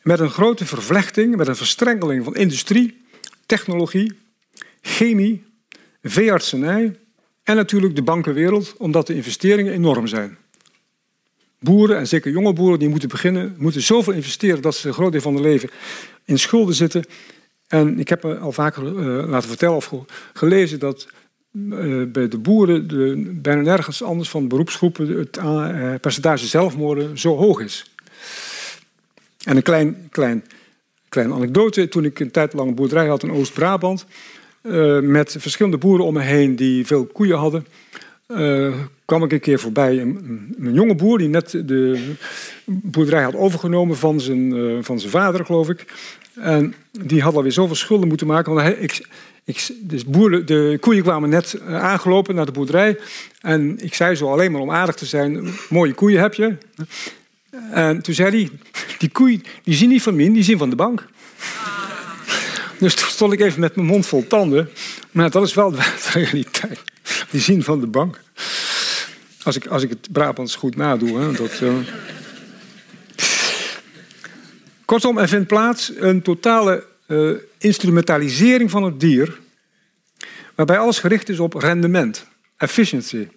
Met een grote vervlechting, met een verstrengeling van industrie, technologie, chemie, veeartsenij en natuurlijk de bankenwereld, omdat de investeringen enorm zijn. Boeren, en zeker jonge boeren, die moeten beginnen, moeten zoveel investeren dat ze een groot deel van hun leven in schulden zitten. En ik heb me al vaker uh, laten vertellen of gelezen dat uh, bij de boeren de, bijna nergens anders van beroepsgroepen het uh, percentage zelfmoorden zo hoog is. En een klein, klein, klein anekdote. Toen ik een tijd lang een boerderij had in Oost-Brabant, met verschillende boeren om me heen die veel koeien hadden, kwam ik een keer voorbij een, een, jonge boer die net de boerderij had overgenomen van zijn, uh, van zijn vader, geloof ik. En die had alweer zoveel schulden moeten maken. Want ik, ik, dus de koeien kwamen net eh, aangelopen naar de boerderij. En ik zei zo alleen maar om aardig te zijn: Mooie koeien heb je. En toen zei hij: Die koeien die zien niet van min, die zien van de bank. Dus toen stond ik even met mijn mond vol tanden. Maar dat is wel de realiteit. Die zien van de bank. Als ik, als ik het Brabants goed nadoe. Hè, dat, uh... Kortom, er vindt plaats een totale uh, instrumentalisering van het dier. Waarbij alles gericht is op rendement, efficiency,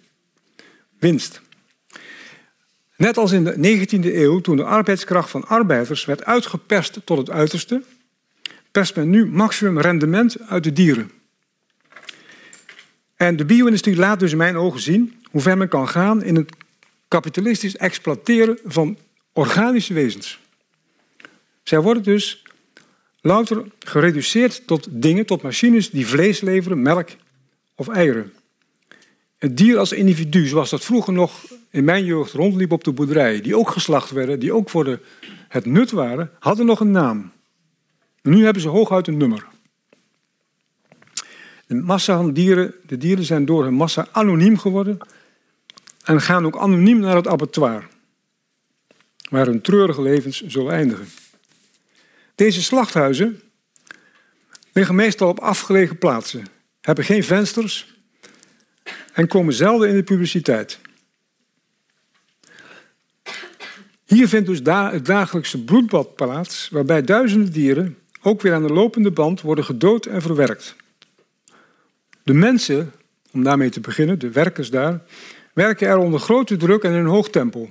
winst. Net als in de 19e eeuw, toen de arbeidskracht van arbeiders werd uitgeperst tot het uiterste, perst men nu maximum rendement uit de dieren. En de bio-industrie laat dus in mijn ogen zien hoe ver men kan gaan in het kapitalistisch exploiteren van organische wezens. Zij worden dus louter gereduceerd tot dingen, tot machines die vlees leveren, melk of eieren. Het dier als individu, zoals dat vroeger nog in mijn jeugd rondliep op de boerderij, die ook geslacht werden, die ook voor de, het nut waren, hadden nog een naam. nu hebben ze hooguit een nummer. De massa van dieren, de dieren zijn door hun massa anoniem geworden en gaan ook anoniem naar het abattoir, waar hun treurige levens zullen eindigen. Deze slachthuizen liggen meestal op afgelegen plaatsen, hebben geen vensters en komen zelden in de publiciteit. Hier vindt dus het dagelijkse bloedbad plaats, waarbij duizenden dieren ook weer aan de lopende band worden gedood en verwerkt. De mensen, om daarmee te beginnen, de werkers daar, werken er onder grote druk en in een hoog tempo.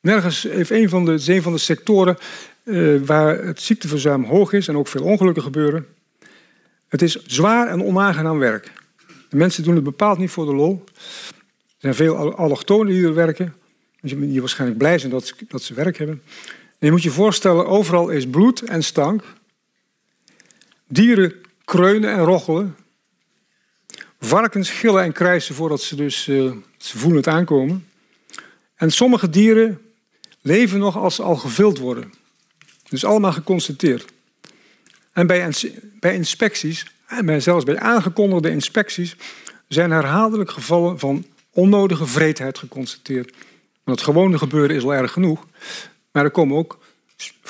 Nergens heeft een van de, een van de sectoren uh, waar het ziekteverzuim hoog is en ook veel ongelukken gebeuren. Het is zwaar en onaangenaam werk. De mensen doen het bepaald niet voor de lol. Er zijn veel allochtonen die er werken. Die waarschijnlijk blij zijn dat ze, dat ze werk hebben. En je moet je voorstellen, overal is bloed en stank. Dieren kreunen en rochelen. Varkens gillen en krijsen voordat ze dus uh, ze voelen het aankomen. En sommige dieren leven nog als ze al gevild worden. Dus allemaal geconstateerd. En bij, bij inspecties, en zelfs bij aangekondigde inspecties, zijn herhaaldelijk gevallen van onnodige vreedheid geconstateerd. Want het gewone gebeuren is al erg genoeg. Maar er komen ook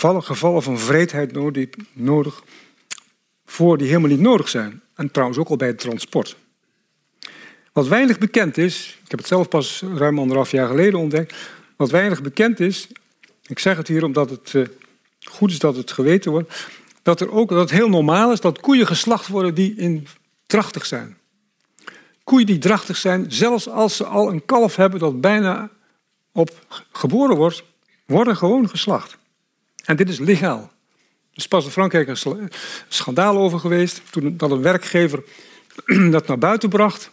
gevallen van vreedheid nodig voor die helemaal niet nodig zijn. En trouwens ook al bij het transport. Wat weinig bekend is, ik heb het zelf pas ruim anderhalf jaar geleden ontdekt. Wat weinig bekend is, ik zeg het hier omdat het eh, goed is dat het geweten wordt, dat, er ook, dat het heel normaal is dat koeien geslacht worden die in drachtig zijn. Koeien die drachtig zijn, zelfs als ze al een kalf hebben dat bijna op geboren wordt, worden gewoon geslacht. En dit is legaal. Er is pas in Frankrijk een schandaal over geweest, toen dat een werkgever dat naar buiten bracht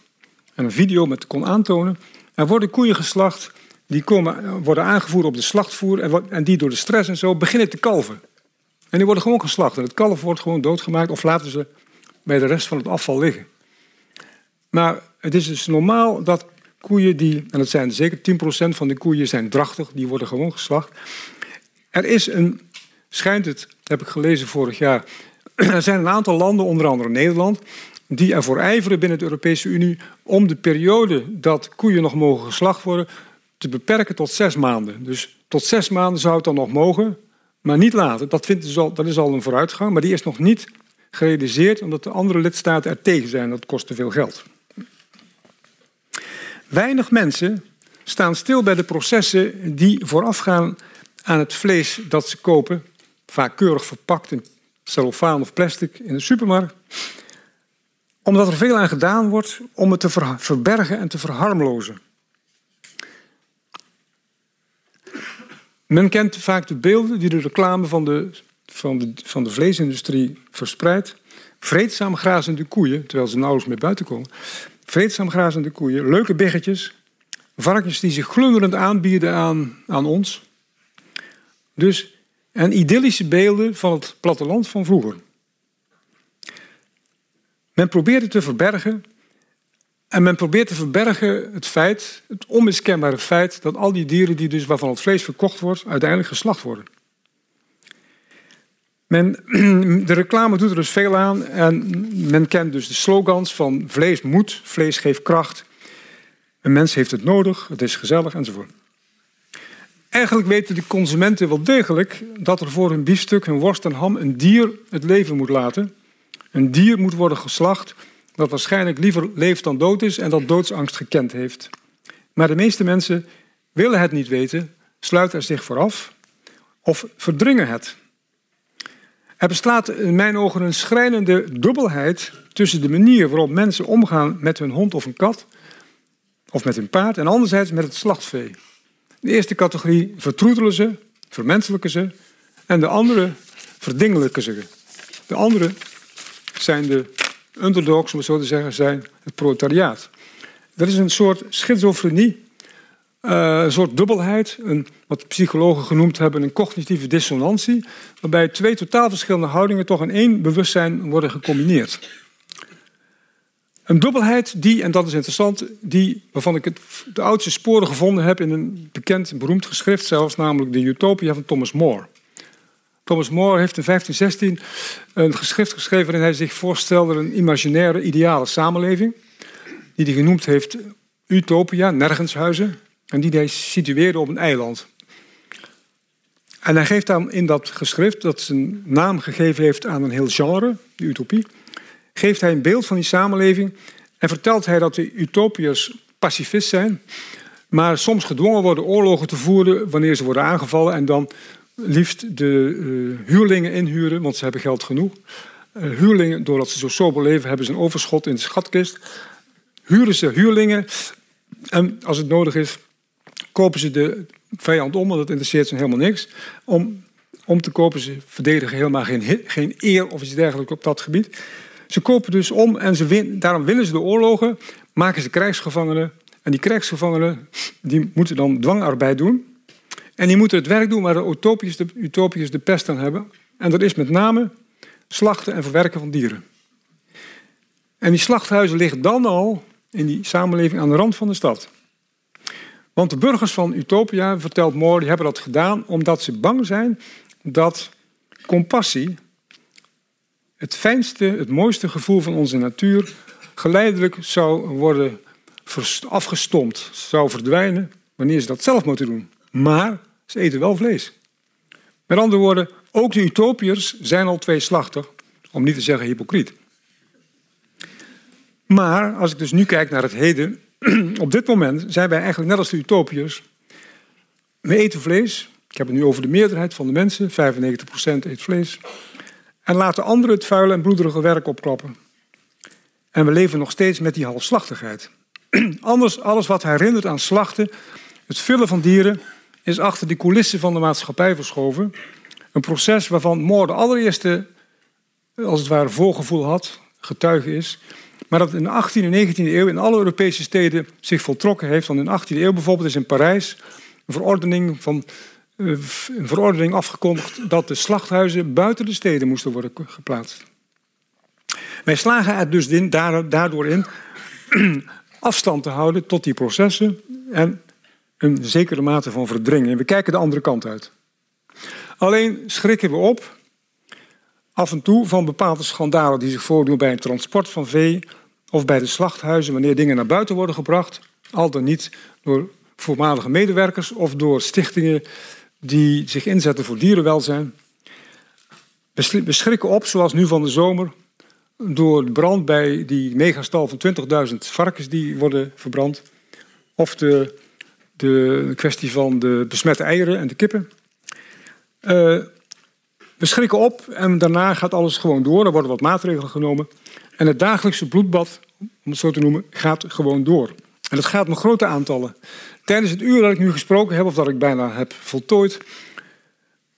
en een video met kon aantonen. Er worden koeien geslacht die komen, worden aangevoerd op de slachtvoer en, en die door de stress en zo beginnen te kalven. En die worden gewoon geslacht. En het kalf wordt gewoon doodgemaakt of laten ze bij de rest van het afval liggen. Maar het is dus normaal dat koeien die, en dat zijn zeker 10% van de koeien zijn drachtig, die worden gewoon geslacht. Er is een, schijnt het, heb ik gelezen vorig jaar, er zijn een aantal landen, onder andere Nederland, die ervoor ijveren binnen de Europese Unie om de periode dat koeien nog mogen geslacht worden te beperken tot zes maanden. Dus tot zes maanden zou het dan nog mogen, maar niet later. Dat, vindt dus al, dat is al een vooruitgang, maar die is nog niet gerealiseerd omdat de andere lidstaten er tegen zijn. Dat kost te veel geld. Weinig mensen staan stil bij de processen die voorafgaan aan het vlees dat ze kopen, vaak keurig verpakt in cellofaan of plastic in de supermarkt, omdat er veel aan gedaan wordt om het te verbergen en te verharmlozen. Men kent vaak de beelden die de reclame van de, van de, van de vleesindustrie verspreidt. Vreedzaam grazende koeien, terwijl ze nauwelijks meer buiten komen. Vreedzaam grazende koeien, leuke biggetjes, varkens die zich glunderend aanbieden aan, aan ons. Dus en idyllische beelden van het platteland van vroeger. Men probeert het te verbergen. En men probeert te verbergen het feit, het onmiskenbare feit, dat al die dieren die dus waarvan het vlees verkocht wordt, uiteindelijk geslacht worden. Men, de reclame doet er dus veel aan en men kent dus de slogans van vlees moet, vlees geeft kracht, een mens heeft het nodig, het is gezellig enzovoort. Eigenlijk weten de consumenten wel degelijk dat er voor hun biefstuk, hun worst en ham een dier het leven moet laten. Een dier moet worden geslacht dat waarschijnlijk liever leeft dan dood is en dat doodsangst gekend heeft. Maar de meeste mensen willen het niet weten, sluiten er zich vooraf of verdringen het. Er bestaat in mijn ogen een schrijnende dubbelheid tussen de manier waarop mensen omgaan met hun hond of een kat of met hun paard en anderzijds met het slachtvee. De eerste categorie vertroetelen ze, vermenselijken ze en de andere verdingelijken ze. De andere zijn de underdogs, om het zo te zeggen, zijn het proletariaat. Dat is een soort schizofrenie, uh, een soort dubbelheid, een, wat psychologen genoemd hebben een cognitieve dissonantie, waarbij twee totaal verschillende houdingen toch in één bewustzijn worden gecombineerd. Een dubbelheid die, en dat is interessant, die, waarvan ik het, de oudste sporen gevonden heb in een bekend, beroemd geschrift zelfs, namelijk de Utopia van Thomas More. Thomas More heeft in 1516 een geschrift geschreven waarin hij zich voorstelde een imaginaire, ideale samenleving, die hij genoemd heeft Utopia, nergenshuizen, en die hij situeerde op een eiland. En hij geeft dan in dat geschrift, dat zijn naam gegeven heeft aan een heel genre, de utopie, geeft hij een beeld van die samenleving en vertelt hij dat de utopiërs pacifist zijn, maar soms gedwongen worden oorlogen te voeren wanneer ze worden aangevallen en dan liefst de uh, huurlingen inhuren, want ze hebben geld genoeg. Uh, huurlingen, doordat ze zo sober leven, hebben ze een overschot in de schatkist. Huren ze huurlingen en als het nodig is, kopen ze de vijand om, want dat interesseert ze helemaal niks. Om, om te kopen, ze verdedigen helemaal geen, geen eer of iets dergelijks op dat gebied. Ze kopen dus om en ze daarom winnen ze de oorlogen, maken ze krijgsgevangenen. En die krijgsgevangenen die moeten dan dwangarbeid doen. En die moeten het werk doen waar de utopiërs de, de pest aan hebben. En dat is met name slachten en verwerken van dieren. En die slachthuizen liggen dan al in die samenleving aan de rand van de stad. Want de burgers van Utopia, vertelt Moore, die hebben dat gedaan omdat ze bang zijn dat compassie, het fijnste, het mooiste gevoel van onze natuur, geleidelijk zou worden afgestompt, zou verdwijnen wanneer ze dat zelf moeten doen. Maar ze eten wel vlees. Met andere woorden, ook de utopiërs zijn al tweeslachtig, om niet te zeggen hypocriet. Maar als ik dus nu kijk naar het heden, op dit moment zijn wij eigenlijk net als de utopiërs. We eten vlees. Ik heb het nu over de meerderheid van de mensen, 95% eet vlees. En laten anderen het vuile en bloederige werk opklappen. En we leven nog steeds met die halfslachtigheid. Anders, alles wat herinnert aan slachten, het vullen van dieren, is achter de coulissen van de maatschappij verschoven. Een proces waarvan Moore de allereerste, als het ware, voorgevoel had, getuige is. Maar dat in de 18e en 19e eeuw in alle Europese steden zich voltrokken heeft. Want in de 18e eeuw bijvoorbeeld is in Parijs een verordening, van, eh, een verordening afgekondigd dat de slachthuizen buiten de steden moesten worden geplaatst. Wij slagen er dus daardoor in afstand te houden tot die processen en een zekere mate van verdringen. We kijken de andere kant uit. Alleen schrikken we op af en toe van bepaalde schandalen die zich voordoen bij het transport van vee of bij de slachthuizen wanneer dingen naar buiten worden gebracht, al dan niet door voormalige medewerkers of door stichtingen die zich inzetten voor dierenwelzijn. We schrikken op, zoals nu van de zomer, door de brand bij die megastal van 20.000 varkens die worden verbrand. of de, de kwestie van de besmette eieren en de kippen. Uh, we schrikken op en daarna gaat alles gewoon door. Er worden wat maatregelen genomen. En het dagelijkse bloedbad, om het zo te noemen, gaat gewoon door. En dat gaat met grote aantallen. Tijdens het uur dat ik nu gesproken heb, of dat ik bijna heb voltooid,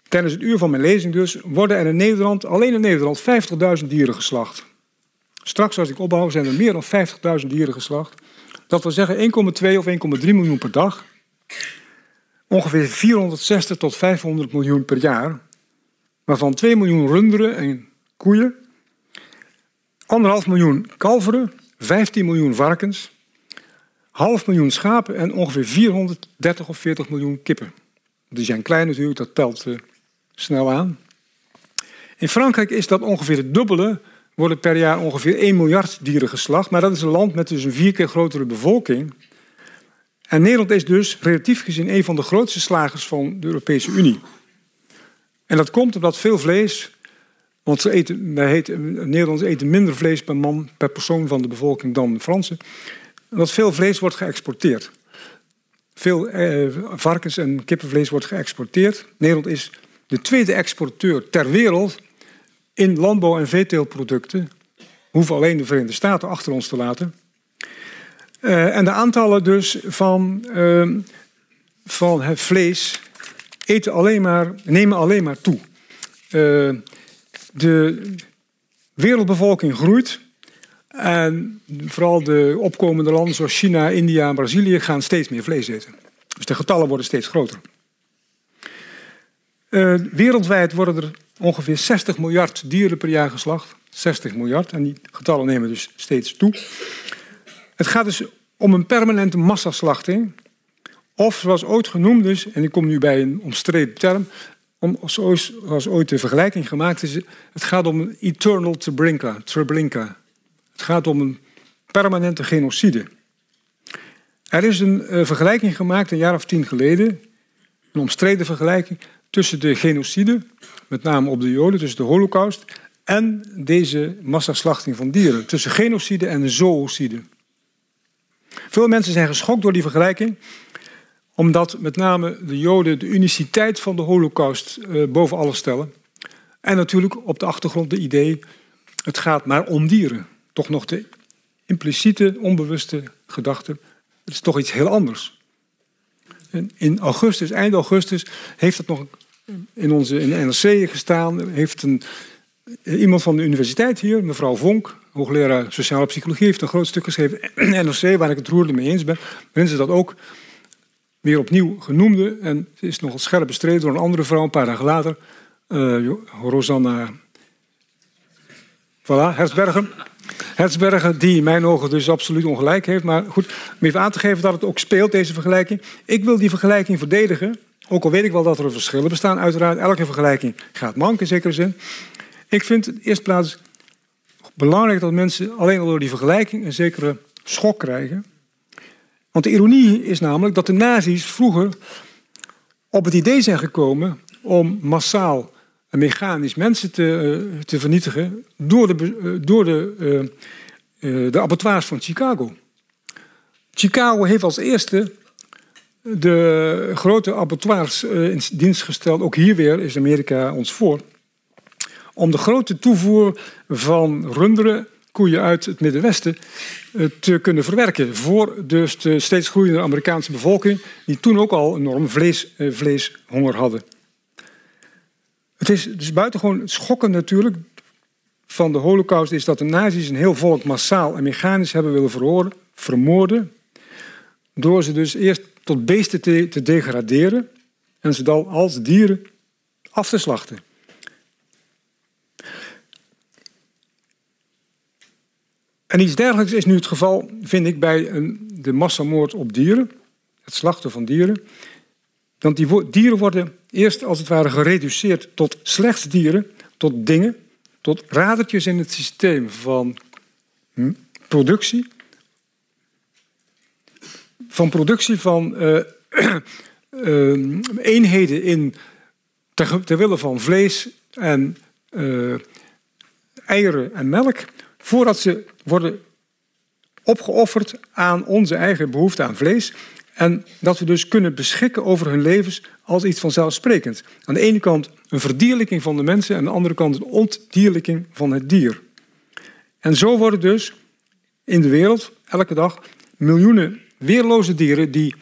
tijdens het uur van mijn lezing dus, worden er in Nederland, alleen in Nederland, 50.000 dieren geslacht. Straks als ik opbouw zijn er meer dan 50.000 dieren geslacht. Dat wil zeggen 1,2 of 1,3 miljoen per dag. Ongeveer 460 tot 500 miljoen per jaar. Waarvan 2 miljoen runderen en koeien. 1,5 miljoen kalveren. 15 miljoen varkens. Half miljoen schapen en ongeveer 430 of 40 miljoen kippen. Die zijn klein natuurlijk, dat telt uh, snel aan. In Frankrijk is dat ongeveer het dubbele worden per jaar ongeveer 1 miljard dieren geslacht. Maar dat is een land met dus een vier keer grotere bevolking. En Nederland is dus relatief gezien een van de grootste slagers van de Europese Unie. En dat komt omdat veel vlees, want ze eten, Nederlanders eten minder vlees per man, per persoon van de bevolking dan de Fransen. Dat veel vlees wordt geëxporteerd. Veel eh, varkens- en kippenvlees wordt geëxporteerd. Nederland is de tweede exporteur ter wereld in landbouw- en veeteeltproducten. hoeven alleen de Verenigde Staten achter ons te laten. Uh, en de aantallen dus van, uh, van het vlees eten alleen maar, nemen alleen maar toe. Uh, de wereldbevolking groeit. En vooral de opkomende landen zoals China, India en Brazilië gaan steeds meer vlees eten. Dus de getallen worden steeds groter. wereldwijd worden er ongeveer 60 miljard dieren per jaar geslacht. 60 miljard. En die getallen nemen dus steeds toe. Het gaat dus om een permanente massaslachting. Of zoals ooit genoemd is, en ik kom nu bij een omstreden term, om, zoals ooit de vergelijking gemaakt is, het gaat om een eternal Treblinka. Treblinka. Het gaat om een permanente genocide. Er is een uh, vergelijking gemaakt een jaar of tien geleden, een omstreden vergelijking tussen de genocide, met name op de Joden, tussen de Holocaust en deze massaslachting van dieren, tussen genocide en zoocide. Veel mensen zijn geschokt door die vergelijking, omdat met name de Joden de uniciteit van de Holocaust uh, boven alles stellen. En natuurlijk op de achtergrond de idee, het gaat maar om dieren. Toch nog de impliciete, onbewuste gedachte, het is toch iets heel anders. En in augustus, eind augustus, heeft het nog in onze in de NRC gestaan. Heeft een, iemand van de universiteit hier, mevrouw Vonk, hoogleraar sociale psychologie, heeft een groot stuk geschreven. NRC, waar ik het roerlijk mee eens ben. Waarin ze dat ook weer opnieuw genoemde. En ze is nogal scherp bestreden door een andere vrouw een paar dagen later. Uh, Rosanna voilà, Herzbergen. Herzbergen, die in mijn ogen dus absoluut ongelijk heeft. Maar goed, om even aan te geven dat het ook speelt, deze vergelijking. Ik wil die vergelijking verdedigen. Ook al weet ik wel dat er verschillen bestaan, uiteraard. Elke vergelijking gaat mank in zekere zin. Ik vind in eerste plaats belangrijk dat mensen alleen al door die vergelijking een zekere schok krijgen. Want de ironie is namelijk dat de nazi's vroeger op het idee zijn gekomen om massaal en mechanisch mensen te, eh, te vernietigen door de, eh, door de, uh, de abattoirs van Chicago. Chicago heeft als eerste de grote abattoirs in dienst gesteld. Ook hier weer is Amerika ons voor om de grote toevoer van runderen, koeien uit het Middenwesten, eh, te kunnen verwerken. Voor dus de steeds groeiende Amerikaanse bevolking, die toen ook al enorm vlees, eh, vleeshonger hadden. Het is dus buitengewoon schokkend natuurlijk van de holocaust is dat de nazi's een heel volk massaal en mechanisch hebben willen vermoorden. Door ze dus eerst tot beesten te, te degraderen en ze dan als dieren af te slachten. En iets dergelijks is nu het geval, vind ik, bij een, de massamoord op dieren, het slachten van dieren. Want die dieren worden eerst als het ware gereduceerd tot slechts dieren, tot dingen, tot radertjes in het systeem van hm, productie. Van productie van uh, uh, eenheden in, ter, ter wille van vlees en uh, eieren en melk voordat ze worden opgeofferd aan onze eigen behoefte aan vlees. En dat we dus kunnen beschikken over hun levens als iets vanzelfsprekend. Aan de ene kant een verdierlijking van de mensen, en aan de andere kant een ontdierlijking van het dier. En zo worden dus in de wereld elke dag miljoenen weerloze dieren die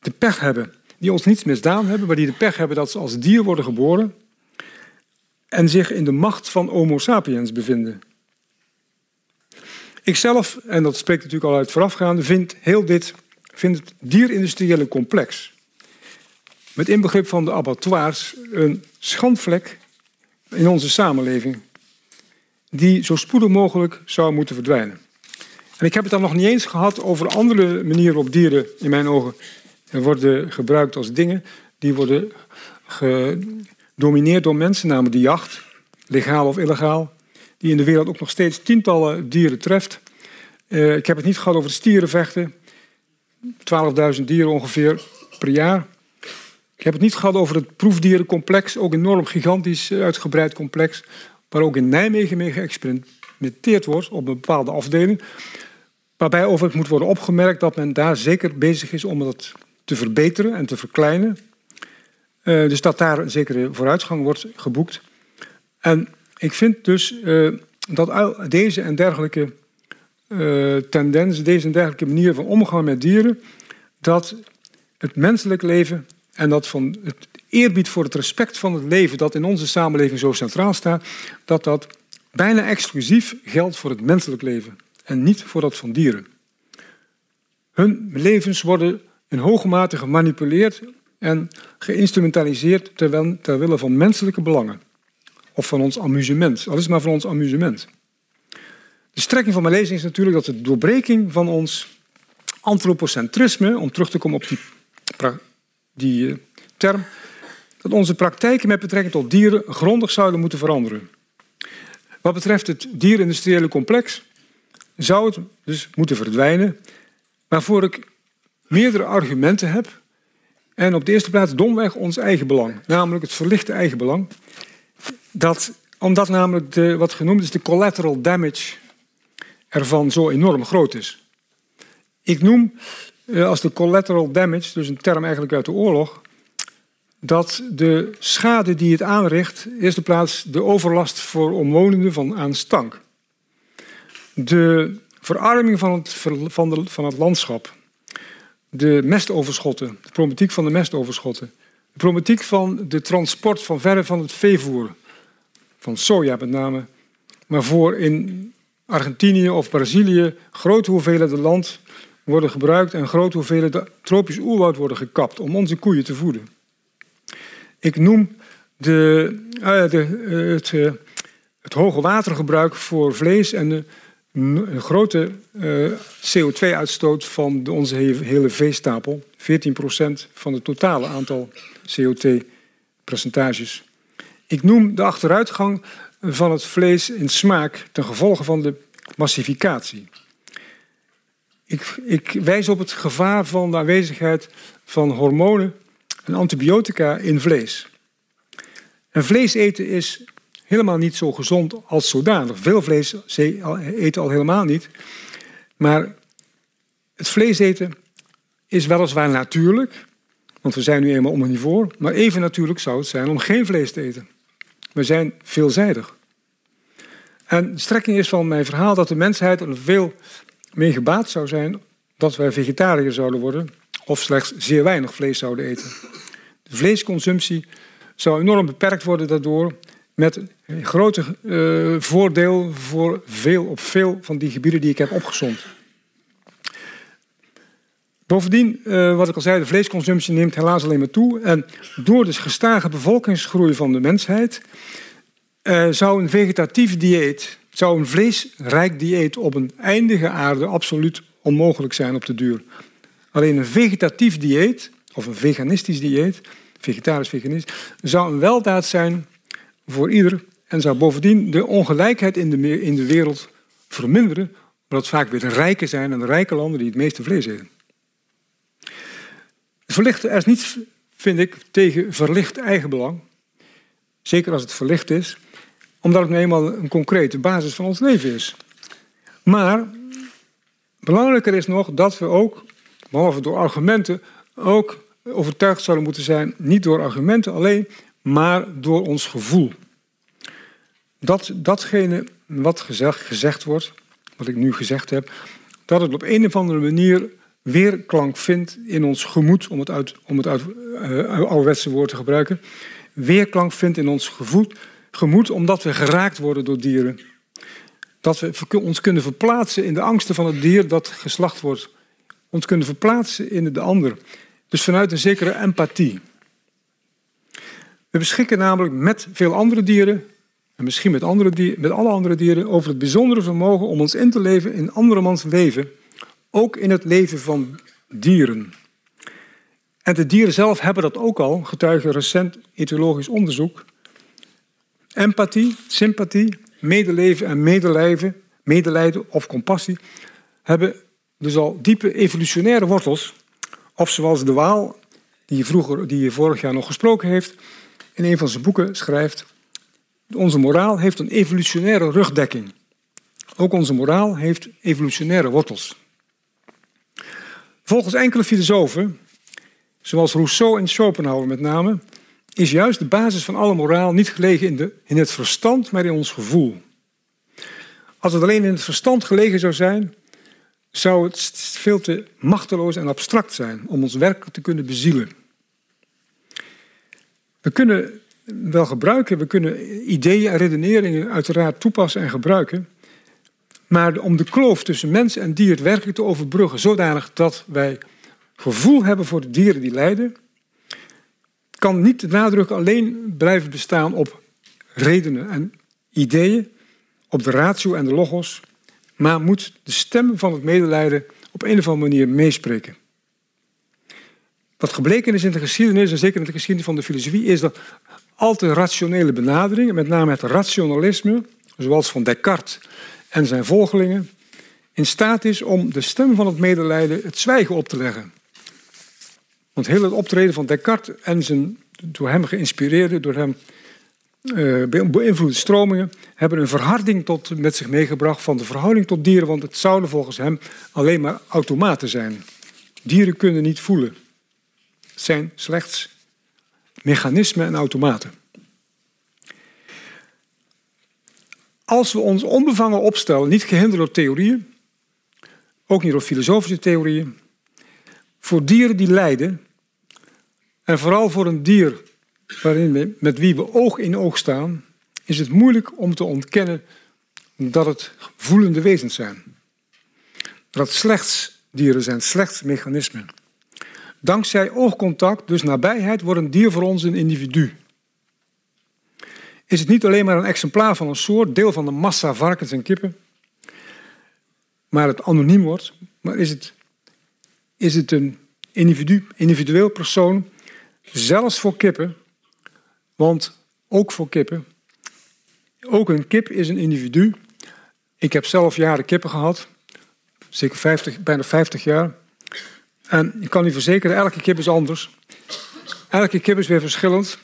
de pech hebben, die ons niets misdaan hebben, maar die de pech hebben dat ze als dier worden geboren en zich in de macht van Homo sapiens bevinden. Ikzelf, en dat spreekt natuurlijk al uit voorafgaande, vind heel dit vind het dierindustriële complex met inbegrip van de abattoirs een schandvlek in onze samenleving die zo spoedig mogelijk zou moeten verdwijnen. En ik heb het dan nog niet eens gehad over andere manieren waarop dieren in mijn ogen worden gebruikt als dingen. Die worden gedomineerd door mensen, namelijk de jacht, legaal of illegaal, die in de wereld ook nog steeds tientallen dieren treft. Uh, ik heb het niet gehad over stierenvechten, 12.000 dieren ongeveer per jaar. Ik heb het niet gehad over het proefdierencomplex, ook enorm gigantisch eh, uitgebreid complex, waar ook in Nijmegen mee geëxperimenteerd wordt op een bepaalde afdeling. Waarbij overigens moet worden opgemerkt dat men daar zeker bezig is om dat te verbeteren en te verkleinen. Uh, dus dat daar een zekere vooruitgang wordt geboekt. En ik vind dus uh, dat deze en dergelijke uh, tendensen, deze en dergelijke manier van omgaan met dieren, dat het menselijk leven en dat van het eerbied voor het respect van het leven dat in onze samenleving zo centraal staat, dat dat bijna exclusief geldt voor het menselijk leven en niet voor dat van dieren. Hun levens worden in hoge mate gemanipuleerd en geïnstrumentaliseerd ter wille van menselijke belangen. Of van ons amusement, al is het maar van ons amusement. De strekking van mijn lezing is natuurlijk dat de doorbreking van ons antropocentrisme, om terug te komen op die, die eh, term, dat onze praktijken met betrekking tot dieren grondig zouden moeten veranderen. Wat betreft het dierindustriële complex zou het dus moeten verdwijnen, waarvoor ik meerdere argumenten heb. En op de eerste plaats domweg ons eigen belang, namelijk het verlichte eigen belang. Dat, omdat namelijk de, wat genoemd is de collateral damage ervan zo enorm groot is. Ik noem eh, als de collateral damage, dus een term eigenlijk uit de oorlog, dat de schade die het aanricht, eerste plaats de overlast voor omwonenden van aan stank. De verarming van het, van, de, van het landschap. De mestoverschotten, de problematiek van de mestoverschotten. De problematiek van de transport van verre van het veevoer. Van soja met name. Maar voor in Argentinië of Brazilië grote hoeveelheden land worden gebruikt en grote hoeveelheden tropisch oerwoud worden gekapt om onze koeien te voeden. Ik noem de, uh, de, uh, het, uh, het, hoge watergebruik voor vlees en de een grote CO2-uitstoot van onze hele veestapel. 14% van het totale aantal CO2-percentages. Ik noem de achteruitgang van het vlees in smaak ten gevolge van de massificatie. Ik, ik wijs op het gevaar van de aanwezigheid van hormonen en antibiotica in vlees. En vlees eten is helemaal niet zo gezond als zodanig. Veel vlees eten al helemaal niet. Maar het vlees eten is weliswaar natuurlijk, want we zijn nu eenmaal omnivoor, maar even natuurlijk zou het zijn om geen vlees te eten. We zijn veelzijdig. En de strekking is van mijn verhaal dat de mensheid er veel mee gebaat zou zijn dat wij vegetariër zouden worden of slechts zeer weinig vlees zouden eten. De vleesconsumptie zou enorm beperkt worden daardoor met een grote uh, voordeel voor veel, op veel van die gebieden die ik heb opgezond. Bovendien, uh, wat ik al zei, de vleesconsumptie neemt helaas alleen maar toe. En door de gestage bevolkingsgroei van de mensheid uh, zou een vegetatief dieet, zou een vleesrijk dieet op een eindige aarde absoluut onmogelijk zijn op de duur. Alleen een vegetatief dieet, of een veganistisch dieet, vegetarisch veganist, zou een weldaad zijn voor ieder en zou bovendien de ongelijkheid in de, in de wereld verminderen, omdat vaak weer de rijken zijn en de rijke landen die het meeste vlees eten. Verlicht, er is niets, vind ik, tegen verlicht eigenbelang. Zeker als het verlicht is, omdat het nu eenmaal een concrete basis van ons leven is. Maar belangrijker is nog dat we ook, behalve door argumenten, ook overtuigd zouden moeten zijn, niet door argumenten alleen, maar door ons gevoel. Dat datgene wat gezegd, gezegd wordt, wat ik nu gezegd heb, dat het op een of andere manier weerklank vindt in ons gemoed, om het uit, om het uit uh, ouderwetse woord te gebruiken, weerklank vindt in ons gevoel, gemoed omdat we geraakt worden door dieren. Dat we ons kunnen verplaatsen in de angsten van het dier dat geslacht wordt. Ons kunnen verplaatsen in de ander. Dus vanuit een zekere empathie. We beschikken namelijk met veel andere dieren, en misschien met, andere dieren, met alle andere dieren, over het bijzondere vermogen om ons in te leven in andermans leven, ook in het leven van dieren. En de dieren zelf hebben dat ook al, getuige recent etologisch onderzoek. Empathie, sympathie, medeleven en medelijden, medelijden of compassie hebben dus al diepe evolutionaire wortels. Of zoals de Waal, die je, vroeger, die je vorig jaar nog gesproken heeft, in een van zijn boeken schrijft: Onze moraal heeft een evolutionaire rugdekking. Ook onze moraal heeft evolutionaire wortels. Volgens enkele filosofen, zoals Rousseau en Schopenhauer met name, is juist de basis van alle moraal niet gelegen in, de, in het verstand, maar in ons gevoel. Als het alleen in het verstand gelegen zou zijn, zou het veel te machteloos en abstract zijn om ons werk te kunnen bezielen. We kunnen wel gebruiken, we kunnen ideeën en redeneringen uiteraard toepassen en gebruiken. Maar om de kloof tussen mens en dier werkelijk te overbruggen, zodanig dat wij gevoel hebben voor de dieren die lijden, kan niet de nadruk alleen blijven bestaan op redenen en ideeën, op de ratio en de logos, maar moet de stem van het medelijden op een of andere manier meespreken. Wat gebleken is in de geschiedenis, en zeker in de geschiedenis van de filosofie, is dat al te rationele benaderingen, met name het rationalisme, zoals van Descartes en zijn volgelingen, in staat is om de stem van het medelijden het zwijgen op te leggen. Want heel het optreden van Descartes en zijn door hem geïnspireerde, door hem uh, beïnvloede stromingen hebben een verharding tot, met zich meegebracht van de verhouding tot dieren, want het zouden volgens hem alleen maar automaten zijn. Dieren kunnen niet voelen. Zijn slechts mechanismen en automaten. Als we ons onbevangen opstellen, niet gehinderd door theorieën, ook niet door filosofische theorieën, voor dieren die lijden, en vooral voor een dier waarin we, met wie we oog in oog staan, is het moeilijk om te ontkennen dat het voelende wezens zijn. Dat slechts dieren zijn, slechts mechanismen. Dankzij oogcontact, dus nabijheid, wordt een dier voor ons een individu. Is het niet alleen maar een exemplaar van een soort, deel van de massa varkens en kippen, maar het anoniem wordt, maar is het, is het een individu, individueel persoon, zelfs voor kippen, want ook voor kippen, ook een kip is een individu. Ik heb zelf jaren kippen gehad, zeker 50, bijna 50 jaar. En ik kan u verzekeren, elke kip is anders. Elke kip is weer verschillend.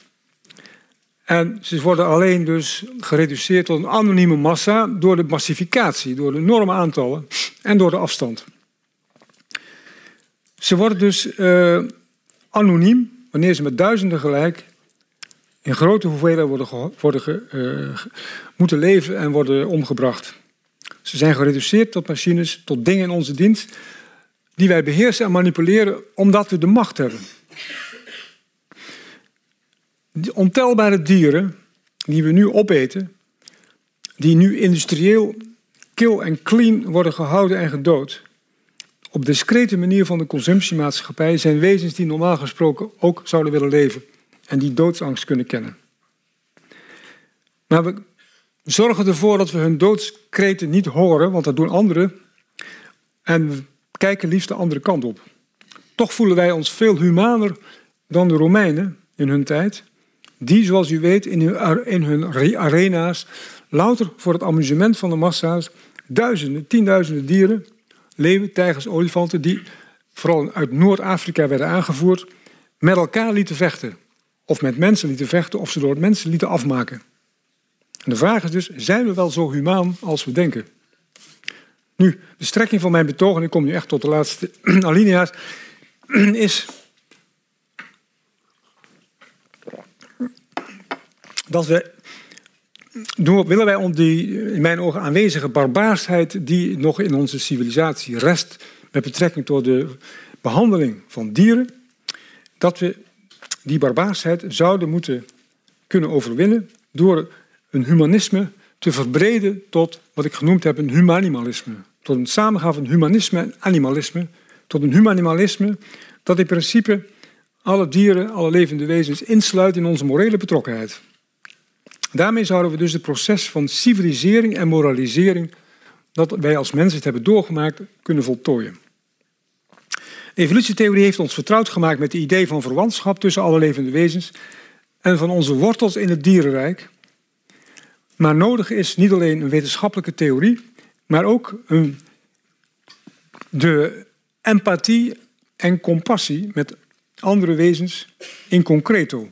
En ze worden alleen dus gereduceerd tot een anonieme massa door de massificatie, door de enorme aantallen en door de afstand. Ze worden dus uh, anoniem wanneer ze met duizenden gelijk in grote hoeveelheden worden, uh, moeten leven en worden omgebracht. Ze zijn gereduceerd tot machines, tot dingen in onze dienst die wij beheersen en manipuleren omdat we de macht hebben. Die ontelbare dieren die we nu opeten, die nu industrieel kill en clean worden gehouden en gedood, op discrete manier van de consumptiemaatschappij, zijn wezens die normaal gesproken ook zouden willen leven en die doodsangst kunnen kennen. Maar we zorgen ervoor dat we hun doodskreten niet horen, want dat doen anderen. En kijken liefst de andere kant op. Toch voelen wij ons veel humaner dan de Romeinen in hun tijd. Die, zoals u weet, in hun, arena's, louter voor het amusement van de massa's, duizenden, tienduizenden dieren, leeuwen, tijgers, olifanten, die vooral uit Noord-Afrika werden aangevoerd, met elkaar lieten vechten. Of met mensen lieten vechten, of ze door mensen lieten afmaken. En de vraag is dus, zijn we wel zo humaan als we denken? Nu, de strekking van mijn betoog, en ik kom nu echt tot de laatste alinea's, is dat we, willen wij om die in mijn ogen aanwezige barbaarsheid die nog in onze civilisatie rest met betrekking tot de behandeling van dieren, dat we die barbaarsheid zouden moeten kunnen overwinnen door een humanisme te verbreden tot wat ik genoemd heb een humanimalisme. Tot een samengaan van humanisme en animalisme. Tot een humanimalisme dat in principe alle dieren, alle levende wezens insluit in onze morele betrokkenheid. Daarmee zouden we dus het proces van civilisering en moralisering dat wij als mensen het hebben doorgemaakt kunnen voltooien. De evolutietheorie heeft ons vertrouwd gemaakt met het idee van verwantschap tussen alle levende wezens en van onze wortels in het dierenrijk. Maar nodig is niet alleen een wetenschappelijke theorie, maar ook een, de empathie en compassie met andere wezens in concreto.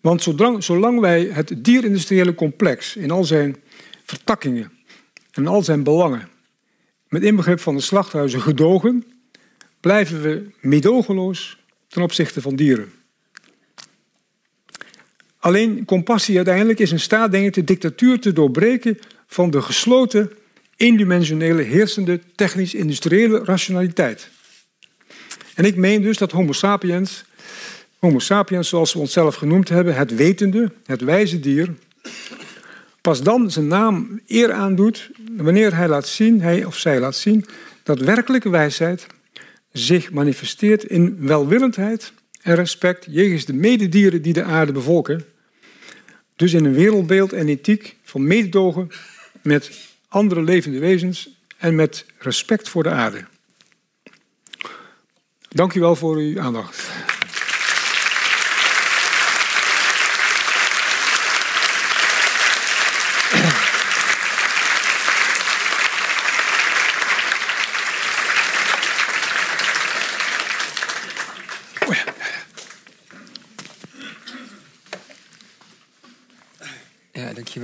Want zolang, wij het dierindustriële complex in al zijn vertakkingen en al zijn belangen, met inbegrip van de slachthuizen, gedogen, blijven we medogeloos ten opzichte van dieren. Alleen compassie uiteindelijk is in staat, denk ik, de dictatuur te doorbreken van de gesloten, indimensionele, heersende, technisch-industriële rationaliteit. En ik meen dus dat Homo sapiens, Homo sapiens zoals we onszelf genoemd hebben, het wetende, het wijze dier, pas dan zijn naam eer aandoet wanneer hij laat zien, hij of zij laat zien, dat werkelijke wijsheid zich manifesteert in welwillendheid en respect jegens de mededieren die de aarde bevolken. Dus in een wereldbeeld en ethiek van mededogen met andere levende wezens en met respect voor de aarde. Dank u wel voor uw aandacht.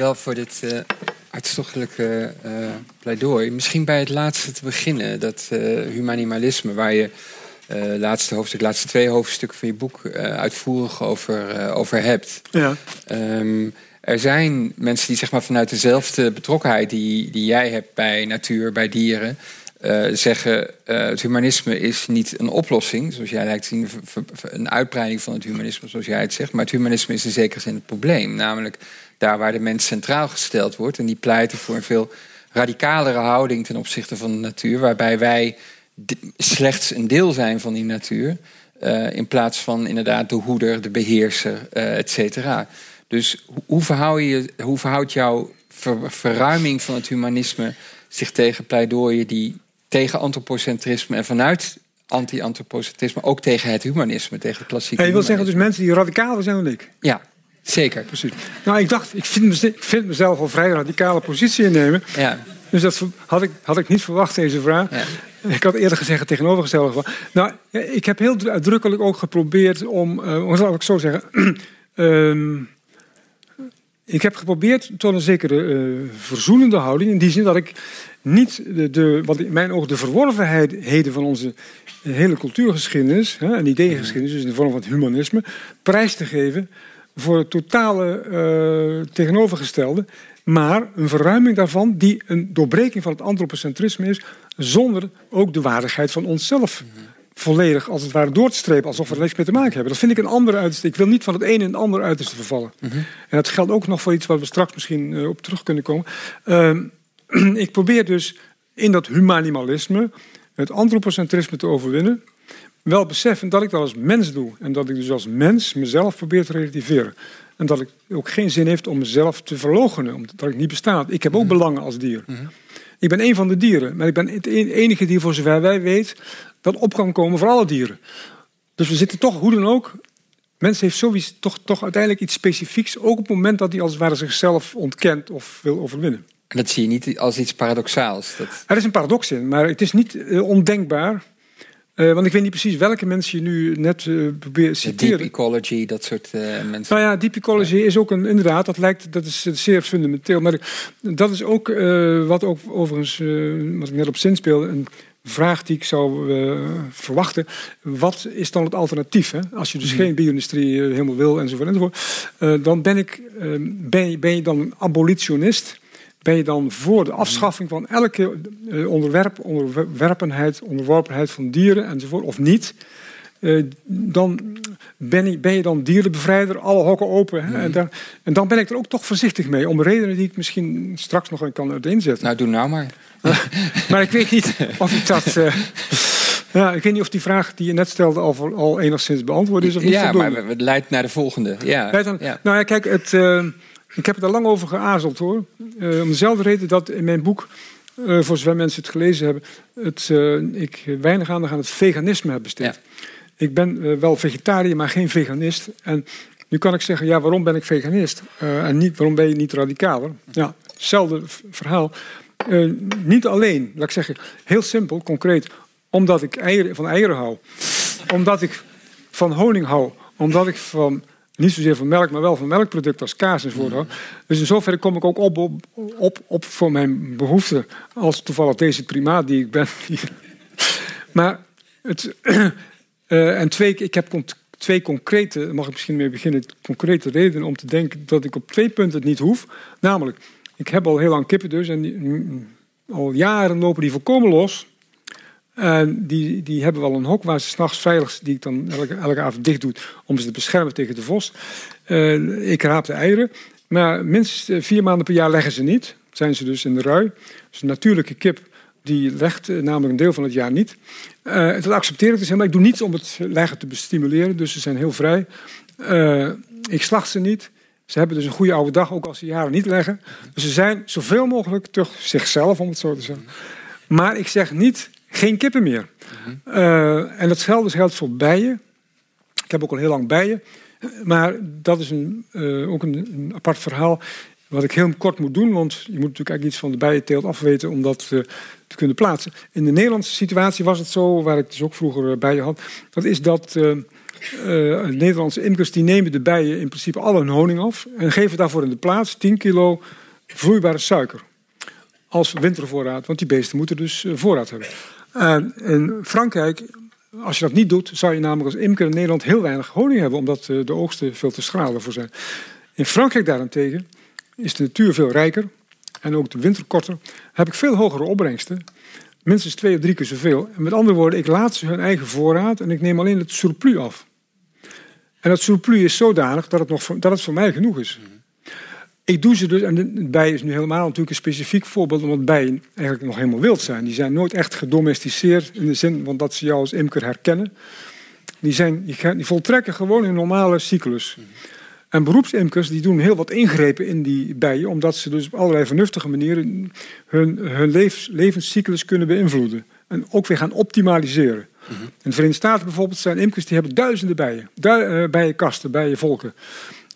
Dankjewel voor dit uh, hartstochtelijke uh, pleidooi. Misschien bij het laatste te beginnen, dat uh, humanimalisme, waar je laatste hoofdstuk, laatste twee hoofdstukken van je boek uitvoerig over, over hebt. Ja. Um, er zijn mensen die zeg maar, vanuit dezelfde betrokkenheid die, die jij hebt bij natuur, bij dieren, uh, zeggen uh, het humanisme is niet een oplossing, zoals jij lijkt te zien, een uitbreiding van het humanisme, zoals jij het zegt. Maar het humanisme is in zekere zin het probleem. Namelijk daar waar de mens centraal gesteld wordt. En die pleiten voor een veel radicalere houding ten opzichte van de natuur, waarbij wij slechts een deel zijn van die natuur. Uh, in plaats van inderdaad de hoeder, de beheerser, et cetera. Dus hoe, verhoud je, hoe verhoudt jouw ver, verruiming van het humanisme zich tegen pleidooien die tegen antropocentrisme en vanuit anti-antropocentrisme ook tegen het humanisme, tegen het klassieke. Ja, je wil zeggen dus mensen die radicaler zijn dan ik? Ja, zeker. Precies. Nou, ik dacht, ik vind, me, ik vind mezelf al vrij radicale positie innemen. Ja. Dus dat had ik, had ik niet verwacht, deze vraag. Ja. Ik had eerder gezegd het tegenovergestelde. Nou, ik heb heel uitdrukkelijk ook geprobeerd om, uh, hoe zal ik zo zeggen... um, ik heb geprobeerd tot een zekere uh, verzoenende houding. In die zin dat ik niet de, de, wat in mijn ogen de verworvenheden van onze hele cultuurgeschiedenis hè, en ideeëngeschiedenis, dus in de vorm van het humanisme, prijs te geven voor het totale uh, tegenovergestelde. Maar een verruiming daarvan die een doorbreking van het antropocentrisme is, zonder ook de waardigheid van onszelf volledig als het ware door te strepen, alsof we er niks mee te maken hebben. Dat vind ik een andere uiterste. Ik wil niet van het ene in het andere uiterste vervallen. Mhm. En dat geldt ook nog voor iets waar we straks misschien uh, op terug kunnen komen. Uh, ik probeer dus in dat humanimalisme het antropocentrisme te overwinnen. Wel beseffen dat ik dat als mens doe. En dat ik dus als mens mezelf probeer te relativeren. En dat ik ook geen zin heeft om mezelf te verloochenen, omdat ik niet besta. Ik heb ook Mhm. belangen als dier. Mhm. Ik ben een van de dieren, maar ik ben het enige dier voor zover wij weet dat op kan komen voor alle dieren. Dus we zitten toch, hoe dan ook, mens heeft sowieso toch, toch uiteindelijk iets specifieks, ook op het moment dat hij als het ware zichzelf ontkent of wil overwinnen. En dat zie je niet als iets paradoxaals. Dat... Er is een paradox in, maar het is niet uh, ondenkbaar Uh, want ik weet niet precies welke mensen je nu net uh, probeert te citeren. Deep ecology, dat soort uh, mensen. Nou ja, deep ecology is ook een, inderdaad, dat lijkt, dat is zeer fundamenteel. Maar dat is ook wat ook overigens, wat ik net op zin speelde, een vraag die ik zou verwachten. Wat is dan het alternatief? Hè? Als je dus mhm. geen bio-industrie helemaal wil enzovoort enzovoort. dan ben ik, ben, je, ben je dan abolitionist? Ben je dan voor de afschaffing van elke uh, onderwerp, onderwerpenheid, onderworpenheid van dieren enzovoort, of niet? Uh, dan ben je, ben je, dan dierenbevrijder, alle hokken open. Hè? En, mhm. dan, en, dan, ben ik er ook toch voorzichtig mee, om redenen die ik misschien straks nog kan uiteenzetten. Nou, doe nou maar. maar ik weet niet of ik dat. Uh, ja, ik weet niet of die vraag die je net stelde al, al enigszins beantwoord is of niet. Ja, maar het leidt naar de volgende. Ja. ja. Nou ja, kijk, het. Ik heb er lang over geazeld hoor. Uh, om dezelfde reden dat in mijn boek, uh, voor zover mensen het gelezen hebben, het, uh, ik weinig aandacht aan het veganisme heb besteed. Ik ben wel vegetariër, maar geen veganist. En nu kan ik zeggen, ja, waarom ben ik veganist? en niet, waarom ben je niet radicaler? Ja, hetzelfde verhaal. niet alleen, laat ik zeggen, heel simpel, concreet, omdat ik eieren, van eieren hou. Omdat ik van honing hou. Omdat ik van niet zozeer van melk, maar wel van melkproducten als kaas enzovoort. Mm. Dus in zoverre kom ik ook op, op, op, op voor mijn behoeften. Als toevallig deze primaat die ik ben. maar het, uh, en twee, ik heb twee concrete, mag ik misschien mee beginnen, concrete redenen om te denken dat ik op twee punten het niet hoef. Namelijk, ik heb al heel lang kippen dus en die, mm, al jaren lopen die volkomen los. En die, die hebben wel een hok waar ze s'nachts veilig, die ik dan elke, elke avond dicht doe, om ze te beschermen tegen de vos. Uh, ik raap de eieren. Maar minstens eh, vier maanden per jaar leggen ze niet. Zijn ze dus in de rui. Dus een natuurlijke kip die legt uh, namelijk een deel van het jaar niet. Dat accepteer ik dus helemaal. Ik doe niets om het leggen te stimuleren. Dus ze zijn heel vrij. ik slacht ze niet. Ze hebben dus een goede oude dag, ook als ze jaren niet leggen. Dus ze zijn zoveel mogelijk toch zichzelf, om het zo te zeggen. Maar ik zeg niet geen kippen meer. Uh, en datzelfde geldt voor bijen. Ik heb ook al heel lang bijen. Maar dat is een, uh, ook een, een, apart verhaal. Wat ik heel kort moet doen, want je moet natuurlijk eigenlijk iets van de bijenteelt afweten om dat uh, te kunnen plaatsen. In de Nederlandse situatie was het zo, waar ik dus ook vroeger bijen had. Dat is dat Nederlandse imkers die nemen de bijen in principe al hun honing af. En geven daarvoor in de plaats 10 kilo vloeibare suiker. Als wintervoorraad, want die beesten moeten dus voorraad hebben. En in Frankrijk, als je dat niet doet, zou je namelijk als imker in Nederland heel weinig honing hebben, omdat eh, de oogsten veel te schralen voor zijn. In Frankrijk daarentegen is de natuur veel rijker en ook de winter korter. Heb ik veel hogere opbrengsten, minstens twee of drie keer zoveel. En met andere woorden, ik laat ze hun eigen voorraad en ik neem alleen het surplus af. En dat surplus is zodanig dat het, nog dat het voor mij genoeg is. Ik doe ze dus, en bij is nu helemaal natuurlijk een specifiek voorbeeld, omdat bijen eigenlijk nog helemaal wild zijn. Die zijn nooit echt gedomesticeerd in de zin van dat ze jou als imker herkennen. Die, zijn, die voltrekken gewoon hun normale cyclus. En beroepsimkers die doen heel wat ingrepen in die bijen, omdat ze dus op allerlei vernuftige manieren hun, hun levenscyclus kunnen beïnvloeden. En ook weer gaan optimaliseren. In de Verenigde Staten bijvoorbeeld zijn imkers die hebben duizenden bijen. Du uh, bijenkasten, bijenvolken.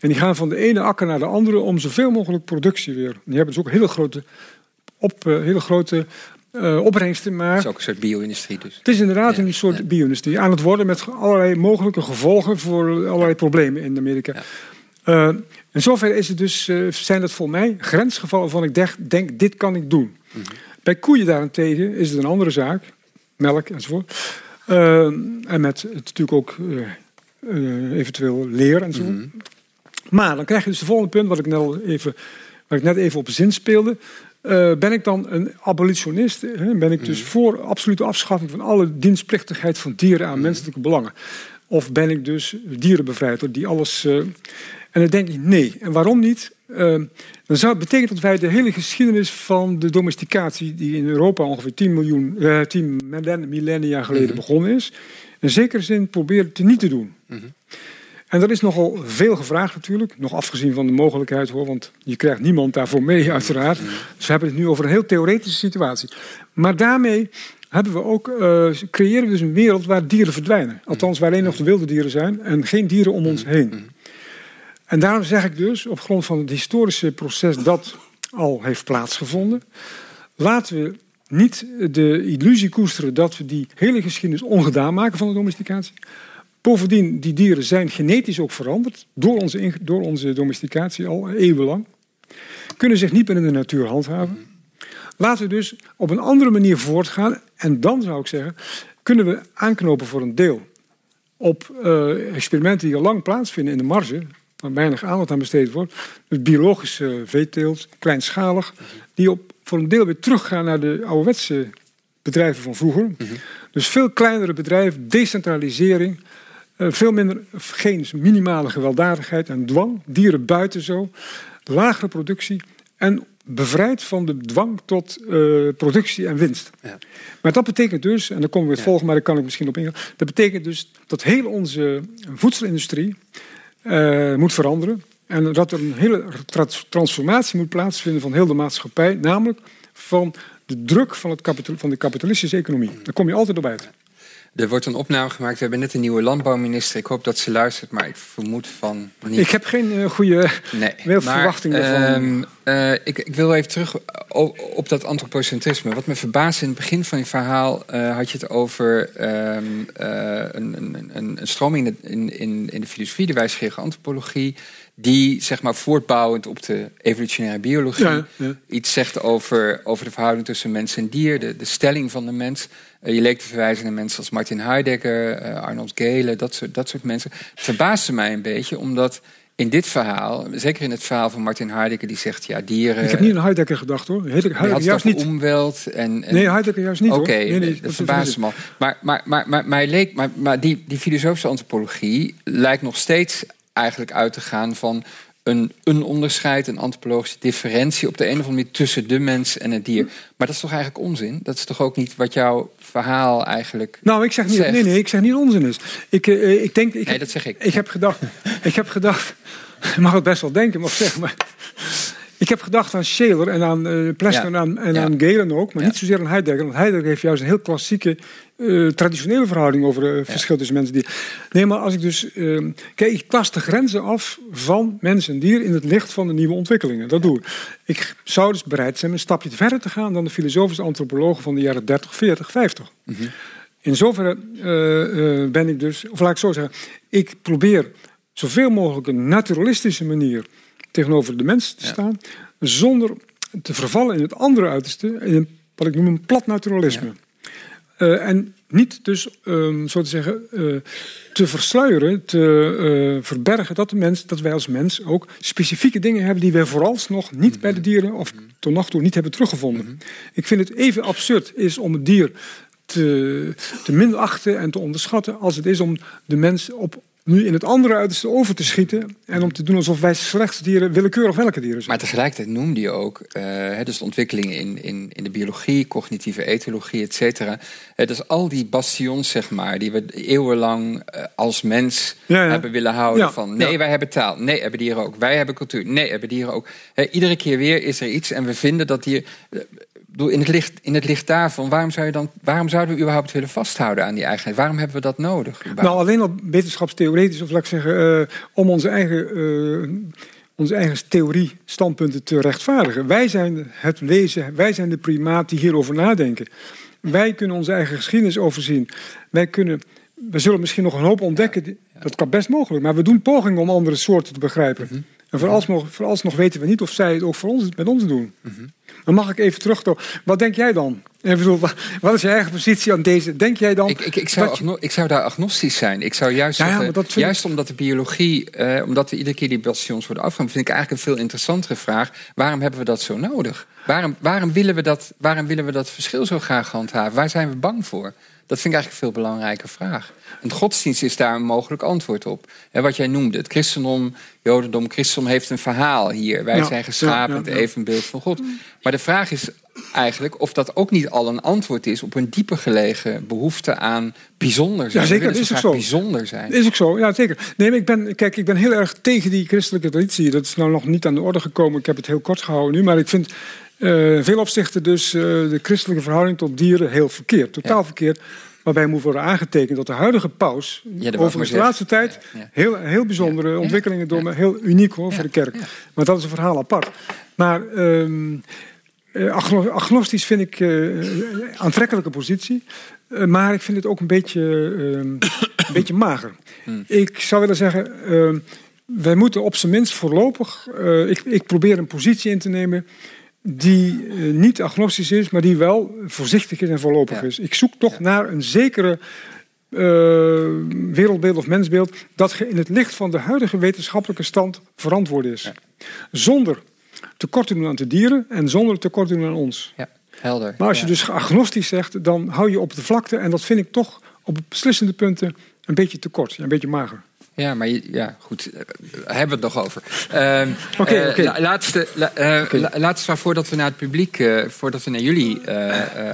En die gaan van de ene akker naar de andere om zoveel mogelijk productie weer. Die hebben dus ook hele grote, op, uh, hele grote uh, opbrengsten. Maar het is ook een soort bio-industrie dus. Het is inderdaad een soort ja. bio-industrie. Aan het worden met allerlei mogelijke gevolgen voor allerlei problemen in Amerika. Uh, in zoverre is het dus, zijn dat voor mij grensgevallen waarvan ik denk, denk dit kan ik doen. Mm -hmm. Bij koeien daarentegen is het een andere zaak. Melk enzovoort. en met het natuurlijk ook eventueel leer en zo. Mm -hmm. Maar dan krijg je dus het volgende punt, wat ik net, even, wat ik net even op zin speelde. Uh, ben ik dan een abolitionist? Hè? Ben ik dus mm. voor absolute afschaffing van alle dienstplichtigheid van dieren aan mm. menselijke belangen? Of ben ik dus dierenbevrijder die alles. Uh, en dan denk ik nee. En waarom niet? Uh, dan zou het betekenen dat wij de hele geschiedenis van de domesticatie, die in Europa ongeveer 10, miljoen, 10 millennia geleden mm-hmm. begonnen is, in zekere zin proberen te niet te doen. Mm-hmm. En er is nogal veel gevraagd natuurlijk, nog afgezien van de mogelijkheid hoor, want je krijgt niemand daarvoor mee uiteraard. Dus we hebben het nu over een heel theoretische situatie. Maar daarmee hebben we ook, uh, creëren we dus een wereld waar dieren verdwijnen. Althans, waar alleen nog de wilde dieren zijn en geen dieren om ons heen. En daarom zeg ik dus, op grond van het historische proces dat al heeft plaatsgevonden, laten we niet de illusie koesteren dat we die hele geschiedenis ongedaan maken van de domesticatie. Bovendien, die dieren zijn genetisch ook veranderd door onze, door onze domesticatie al eeuwenlang. Kunnen zich niet meer in de natuur handhaven. Laten we dus op een andere manier voortgaan. En dan zou ik zeggen, kunnen we aanknopen voor een deel op eh, experimenten die al lang plaatsvinden in de marge, waar weinig aandacht aan besteed wordt. Dus biologische veeteelt, kleinschalig, die op, voor een deel weer teruggaan naar de ouderwetse bedrijven van vroeger. Dus veel kleinere bedrijven, decentralisering, veel minder, geen minimale gewelddadigheid en dwang, dieren buiten zo, lagere productie en bevrijd van de dwang tot eh, productie en winst. Ja. Maar dat betekent dus, en dan komen we het volgende, maar daar kan ik misschien op ingaan. Dat betekent dus dat heel onze voedselindustrie eh, moet veranderen. En dat er een hele tra- transformatie moet plaatsvinden van heel de maatschappij. Namelijk van de druk van, het van de kapitalistische economie. Daar kom je altijd op uit. Er wordt een opname gemaakt. We hebben net een nieuwe landbouwminister. Ik hoop dat ze luistert, maar ik vermoed van niet. Ik heb geen eh, goede Nee, veel verwachting daarvan. ehm, eh, ik, ik wil even terug op dat antropocentrisme. Wat me verbaasde in het begin van je verhaal... eh, had je het over ehm, eh, een, een, een, een stroming in de, in, in, in de filosofie... de wijsgerige antropologie... die zeg maar voortbouwend op de evolutionaire biologie... Ja, ja. iets zegt over, over de verhouding tussen mens en dier... de, de stelling van de mens... Eh, je leek te verwijzen naar mensen als Martin Heidegger, eh, Arnold Gehlen, dat soort, dat soort mensen. Het verbaasde mij een beetje, omdat in dit verhaal, zeker in het verhaal van Martin Heidegger, die zegt ja, dieren. ik heb niet aan Heidegger gedacht hoor. Heidegger, had Heidegger juist niet. omweld en, en Nee, Heidegger juist niet Oké, hoor. Nee, nee, dat verbaasde me al. Maar, maar, maar, maar, maar, leek, maar, maar die, die filosofische antropologie lijkt nog steeds eigenlijk uit te gaan van een, een onderscheid, een antropologische differentie op de een of andere manier tussen de mens en het dier. Maar dat is toch eigenlijk onzin? Dat is toch ook niet wat jouw verhaal eigenlijk. Nou, ik zeg niet, Zegt. nee, nee, ik zeg niet onzin is. Ik, eh, ik denk, ik, Nee, dat zeg ik. Ik heb gedacht, ik heb gedacht, je mag het best wel denken, mag ik zeggen, maar ik heb gedacht aan Scheler en aan eh Plessner Ja. en aan, en Ja. aan Galen ook, maar Ja. niet zozeer aan Heidegger. Want Heidegger heeft juist een heel klassieke, eh, traditionele verhouding over het verschil tussen mensen en dier. Nee, maar als ik dus, eh, kijk, ik tast de grenzen af van mens en dier in het licht van de nieuwe ontwikkelingen. Dat doe ik. Ik zou dus bereid zijn een stapje verder te gaan dan de filosofische antropologen van de jaren 30, 40, 50. In zoverre eh, eh, ben ik dus, of laat ik zo zeggen, ik probeer zoveel mogelijk een naturalistische manier tegenover de mens te Ja. staan, zonder te vervallen in het andere uiterste, in een, wat ik noem een plat naturalisme. Eh, en niet dus, ehm, zo te zeggen, eh, te versluieren, te eh, verbergen dat, de mens, dat wij als mens ook specifieke dingen hebben die wij vooralsnog niet bij de dieren of tot nog toe niet hebben teruggevonden. Ik vind het even absurd is om het dier te, te minachten en te onderschatten als het is om de mens op nu in het andere uiterste over te schieten en om te doen alsof wij slechts dieren, willekeurig welke dieren zijn. Maar tegelijkertijd noemde je ook, eh, hè, dus de ontwikkelingen in, in, in de biologie, cognitieve etologie, et cetera. Eh, dus al die bastions, zeg maar, die we eeuwenlang eh, als mens Ja, ja. hebben willen houden. Ja, van nee, wij hebben taal. Nee, hebben dieren ook. Wij hebben cultuur. Nee, hebben dieren ook. Iedere keer weer is er iets en we vinden dat dier. In, het licht, in het licht daarvan, waarom, zou je dan, waarom zouden we überhaupt willen vasthouden aan die eigenheid? Waarom hebben we dat nodig? überhaupt? Nou, alleen al wetenschapstheoretisch, of laat ik zeggen, eh, om onze eigen, eh, onze eigen theorie-standpunten te rechtvaardigen. Wij zijn het wezen, wij zijn de primaat die hierover nadenken. Wij kunnen onze eigen geschiedenis overzien. Wij kunnen, we zullen misschien nog een hoop ontdekken. Dat kan best mogelijk, maar we doen pogingen om andere soorten te begrijpen. Mhm. En vooralsnog, vooralsnog weten we niet of zij het ook voor ons, met ons doen. Mhm. Dan mag ik even terug. Wat denk jij dan? Ik bedoel, wa- wat is je eigen positie aan deze? Denk jij dan? Ik, ik, ik, zou je- ik zou daar agnostisch zijn. Ik zou juist Ja, dat juist omdat de biologie, eh, omdat we iedere keer die bastions worden afgegaan, vind ik eigenlijk een veel interessantere vraag. Waarom hebben we dat zo nodig? Waarom, waarom, willen we dat, waarom willen we dat verschil zo graag handhaven? Waar zijn we bang voor? Dat vind ik eigenlijk een veel belangrijke vraag. En godsdienst is daar een mogelijk antwoord op. En wat jij noemde, het christendom, jodendom, christendom heeft een verhaal hier. Wij Ja, zijn geschapen, ja, het ja, evenbeeld van God. Maar de vraag is eigenlijk of dat ook niet al een antwoord is op een dieper gelegen behoefte aan bijzonder zijn. Ja, zeker, dat is ook zo. bijzonder zijn. Is ook zo, ja zeker. Nee, maar ik ben, kijk, ik ben heel erg tegen die christelijke traditie. Dat is nou nog niet aan de orde gekomen. Ik heb het heel kort gehouden nu. Maar ik vind eh, in veel opzichten dus eh, de christelijke verhouding tot dieren heel verkeerd. Totaal Ja. verkeerd. Waarbij moet worden aangetekend dat de huidige paus... overigens maar de laatste tijd Ja, ja. heel, heel bijzondere Ja. ontwikkelingen door Ja. me. Heel uniek hoor, voor Ja. de kerk. Ja. Maar dat is een verhaal apart. Maar... ehm, agnostisch vind ik uh, een aantrekkelijke positie. Uh, maar ik vind het ook een beetje, een beetje mager. Hmm. Ik zou willen zeggen, wij moeten op zijn minst voorlopig... ik, ik probeer een positie in te nemen die niet agnostisch is, maar die wel voorzichtig is en voorlopig is. Ik zoek toch naar een zekere wereldbeeld of mensbeeld dat in het licht van de huidige wetenschappelijke stand verantwoord is. Ja. Zonder tekort te doen aan de dieren en zonder tekort te doen aan ons. Ja, helder. Maar als je dus agnostisch zegt, dan hou je op de vlakte en dat vind ik toch op beslissende punten een beetje tekort, een beetje mager. Ja, maar ja, goed, uh, hebben we het nog over. Uh, Oké, okay, okay. laatste, la, uh, okay. laatste voordat we naar het publiek, voordat we naar jullie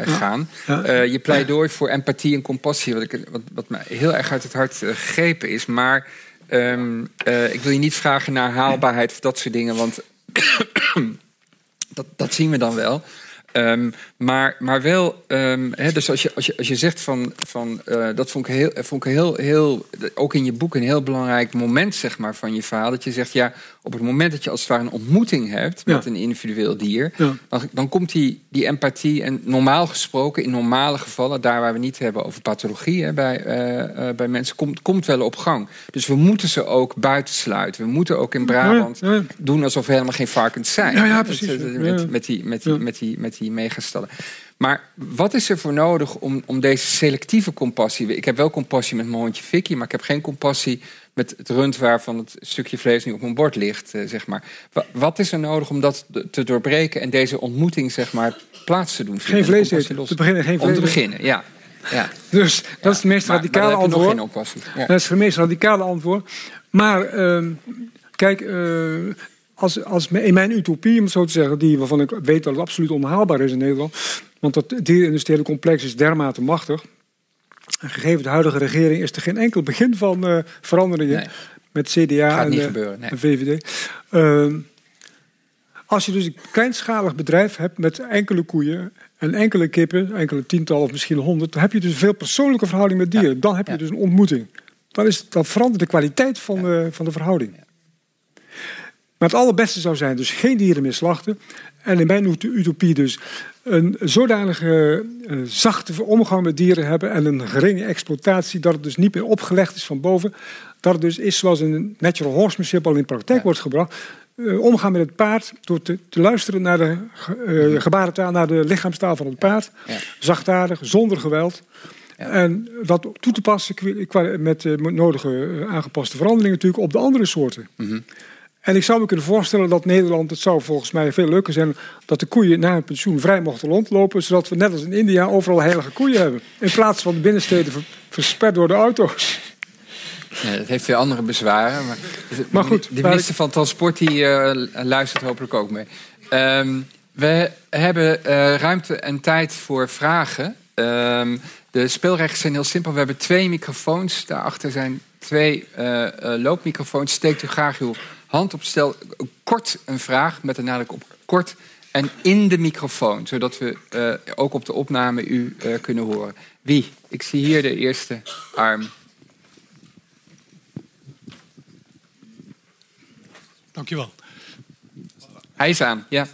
gaan. je pleidooi voor empathie en compassie, wat, ik, wat, wat me heel erg uit het hart gegrepen is. Maar um, ik wil je niet vragen naar haalbaarheid of dat soort dingen, want dat, dat zien we dan wel. Um, maar, maar wel, um, dus als je, als, je, als je zegt van, van uh, dat vond ik, heel, vond ik heel, heel, ook in je boek een heel belangrijk moment zeg maar, van je verhaal. Dat je zegt, ja, op het moment dat je als het ware een ontmoeting hebt met een individueel dier, dan, dan komt die, die empathie, en normaal gesproken, in normale gevallen, daar waar we niet hebben over pathologie hè, bij, uh, uh, bij mensen, komt, komt wel op gang. Dus we moeten ze ook buitensluiten. We moeten ook in Brabant doen alsof we helemaal geen varkens zijn. Ja, ja precies. Met, met, die, met, die, met, die, met die megastallen. Maar wat is er voor nodig om, om deze selectieve compassie... Ik heb wel compassie met mijn hondje Vicky... maar ik heb geen compassie met het rund waarvan het stukje vlees nu op mijn bord ligt, eh, zeg maar. Wat is er nodig om dat te doorbreken en deze ontmoeting, zeg maar, plaats te doen? Geen vlees eten. Te beginnen, geen vlees Om te beginnen, ja. ja. Dus dat is het meest radicale antwoord. Ja. Dat is het meest radicale antwoord. Maar uh, kijk, uh, als, als in mijn utopie, om zo te zeggen, die, waarvan ik weet dat het absoluut onhaalbaar is in Nederland, want dat dierenindustriële complex is dermate machtig. En gegeven de huidige regering is er geen enkel begin van uh, veranderingen met CDA en, uh, en, VVD. Uh, als je dus een kleinschalig bedrijf hebt met enkele koeien en enkele kippen, enkele tientallen of misschien honderd, dan heb je dus een veel persoonlijke verhouding met dieren. Dan heb je dus een ontmoeting. Dan, is, dan verandert de kwaliteit van, de, van de verhouding. Maar het allerbeste zou zijn dus geen dieren meer slachten. En in mijn utopie dus een zodanige uh, zachte omgang met dieren hebben en een geringe exploitatie, dat het dus niet meer opgelegd is van boven. Dat het dus is zoals een natural horsemanship al in praktijk wordt gebracht. Uh, omgaan met het paard door te, te luisteren naar de uh, gebarentaal, naar de lichaamstaal van het paard. Ja. Zachtaardig, zonder geweld. Ja. En dat toe te passen met nodige aangepaste veranderingen natuurlijk op de andere soorten. Mm -hmm. En ik zou me kunnen voorstellen dat Nederland, het zou volgens mij veel leuker zijn, dat de koeien na hun pensioen vrij mochten rondlopen, zodat we net als in India overal heilige koeien hebben. In plaats van de binnensteden versperd door de auto's. Nee, dat heeft weer andere bezwaren. Maar, maar goed, de minister van Transport die, uh, luistert hopelijk ook mee. Um, we hebben uh, ruimte en tijd voor vragen. Um, de speelregels zijn heel simpel. We hebben twee microfoons. Daarachter zijn twee uh, loopmicrofoons. Steekt u graag uw hand op stel. Kort een vraag met een nadruk op kort. En in de microfoon, zodat we uh, ook op de opname u uh, kunnen horen. Wie? Ik zie hier de eerste arm. Dankjewel. Hij is aan, ja.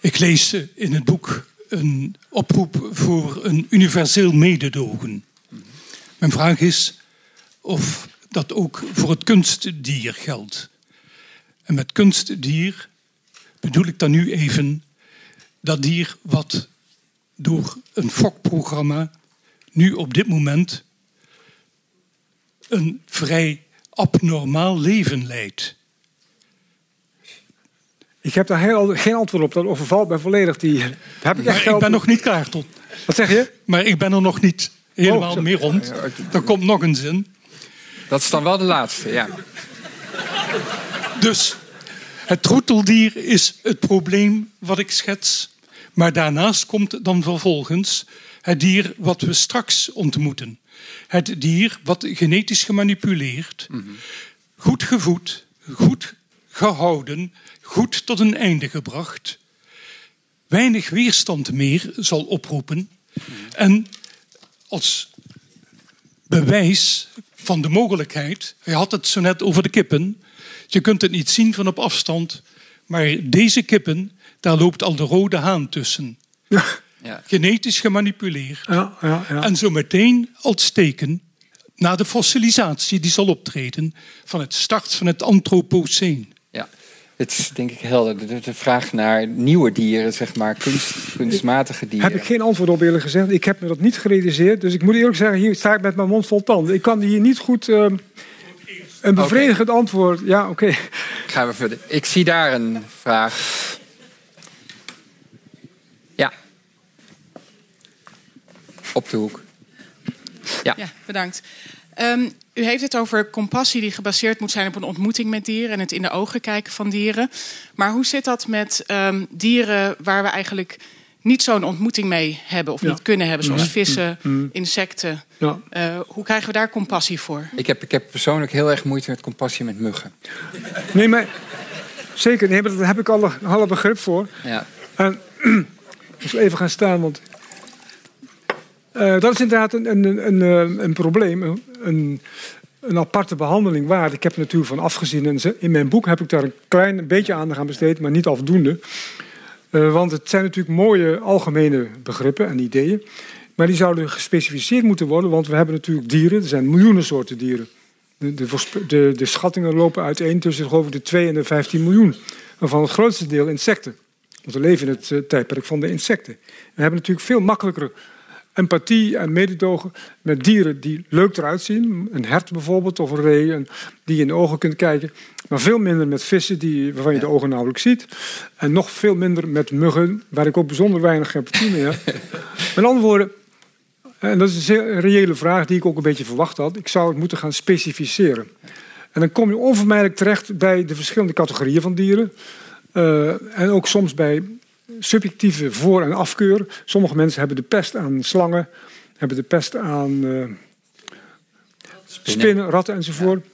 Ik lees in het boek een oproep voor een universeel mededogen. Mijn vraag is of dat ook voor het kunstdier geldt. En met kunstdier bedoel ik dan nu even dat dier wat door een fokprogramma nu op dit moment een vrij abnormaal leven leidt. Ik heb daar heel, geen antwoord op. Dat overvalt mij volledig. Die, heb ik, echt ik ben nog niet klaar tot. Wat zeg je? Maar ik ben er nog niet helemaal oh, mee rond. Er komt nog een zin. Dat is dan wel de laatste, ja. Dus het troeteldier is het probleem wat ik schets. Maar daarnaast komt dan vervolgens het dier wat we straks ontmoeten. Het dier wat genetisch gemanipuleerd, goed gevoed, goed gehouden, goed tot een einde gebracht, weinig weerstand meer zal oproepen en als bewijs van de mogelijkheid. Hij had het zo net over de kippen. Je kunt het niet zien van op afstand, Maar deze kippen, daar loopt al de rode haan tussen. Ja, Ja. Genetisch gemanipuleerd. ja, ja. ja. En zo meteen als teken, na de fossilisatie die zal optreden, van het start van het Anthropoceen. Het is denk ik helder. De, de vraag naar nieuwe dieren, zeg maar, kunst, kunstmatige dieren. Heb ik geen antwoord op eerlijk gezegd. Ik heb me dat niet gerealiseerd. Dus ik moet eerlijk zeggen, hier sta ik met mijn mond vol tanden. Ik kan hier niet goed eh, een bevredigend antwoord. Ja, oké. Gaan we verder. Ik zie daar een vraag. Ja. Op de hoek. Ja. Ja, bedankt. Ehm, u heeft het over compassie die gebaseerd moet zijn op een ontmoeting met dieren en het in de ogen kijken van dieren. Maar hoe zit dat met ehm, dieren waar we eigenlijk niet zo'n ontmoeting mee hebben of Ja. niet kunnen hebben, zoals Mhm. vissen, Mhm. insecten? Ja. Eh, hoe krijgen we daar compassie voor? Ik heb, ik heb persoonlijk heel erg moeite met compassie met muggen. Nee, maar zeker. Nee, maar daar heb ik alle, alle begrip voor. Ja. En, ik zal even gaan staan, want eh, dat is inderdaad een, een, een, een, probleem. Een, een aparte behandeling waard. Ik heb er natuurlijk van afgezien. En in mijn boek heb ik daar een klein beetje aandacht aan besteed, maar niet afdoende. Eh, want het zijn natuurlijk mooie algemene begrippen en ideeën. Maar die zouden gespecificeerd moeten worden, want we hebben natuurlijk dieren. Er zijn miljoenen soorten dieren. De, de, de, schattingen lopen uiteen tussen geloof de 2 en de 15 miljoen. Waarvan het grootste deel insecten. Want we leven in het eh, tijdperk van de insecten. We hebben natuurlijk veel makkelijker empathie en mededogen met dieren die leuk eruit zien. Een hert bijvoorbeeld, of een ree, en die je in de ogen kunt kijken. Maar veel minder met vissen die, waarvan je de ogen nauwelijks ziet. En nog veel minder met muggen, waar ik ook bijzonder weinig empathie mee heb. Met andere woorden, en dat is een zeer reële vraag die ik ook een beetje verwacht had. Ik zou het moeten gaan specificeren. En dan kom je onvermijdelijk terecht bij de verschillende categorieën van dieren. Eh, en ook soms bij subjectieve voor- en afkeur. Sommige mensen hebben de pest aan slangen, hebben de pest aan eh, spinnen, ratten enzovoort.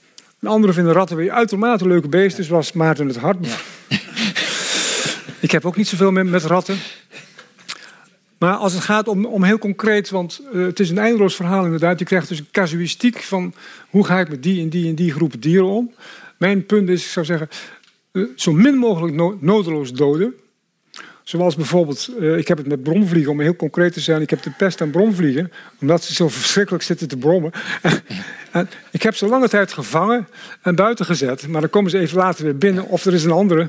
En anderen vinden ratten weer uitermate leuke beesten, zoals Maarten het Hart. Ik heb ook niet zoveel met, met ratten. Maar als het gaat om, om heel concreet, want eh, het is een eindeloos verhaal inderdaad. Je krijgt dus een casuïstiek van hoe ga ik met die en die en die groepen dieren om. Mijn punt is, ik zou zeggen, eh, zo min mogelijk no- nodeloos doden. Zoals bijvoorbeeld, eh, ik heb het met bromvliegen, om heel concreet te zijn. Ik heb de pest aan bromvliegen, omdat ze zo verschrikkelijk zitten te brommen. en ik heb ze lange tijd gevangen en buiten gezet. Maar dan komen ze even later weer binnen, of er is een andere.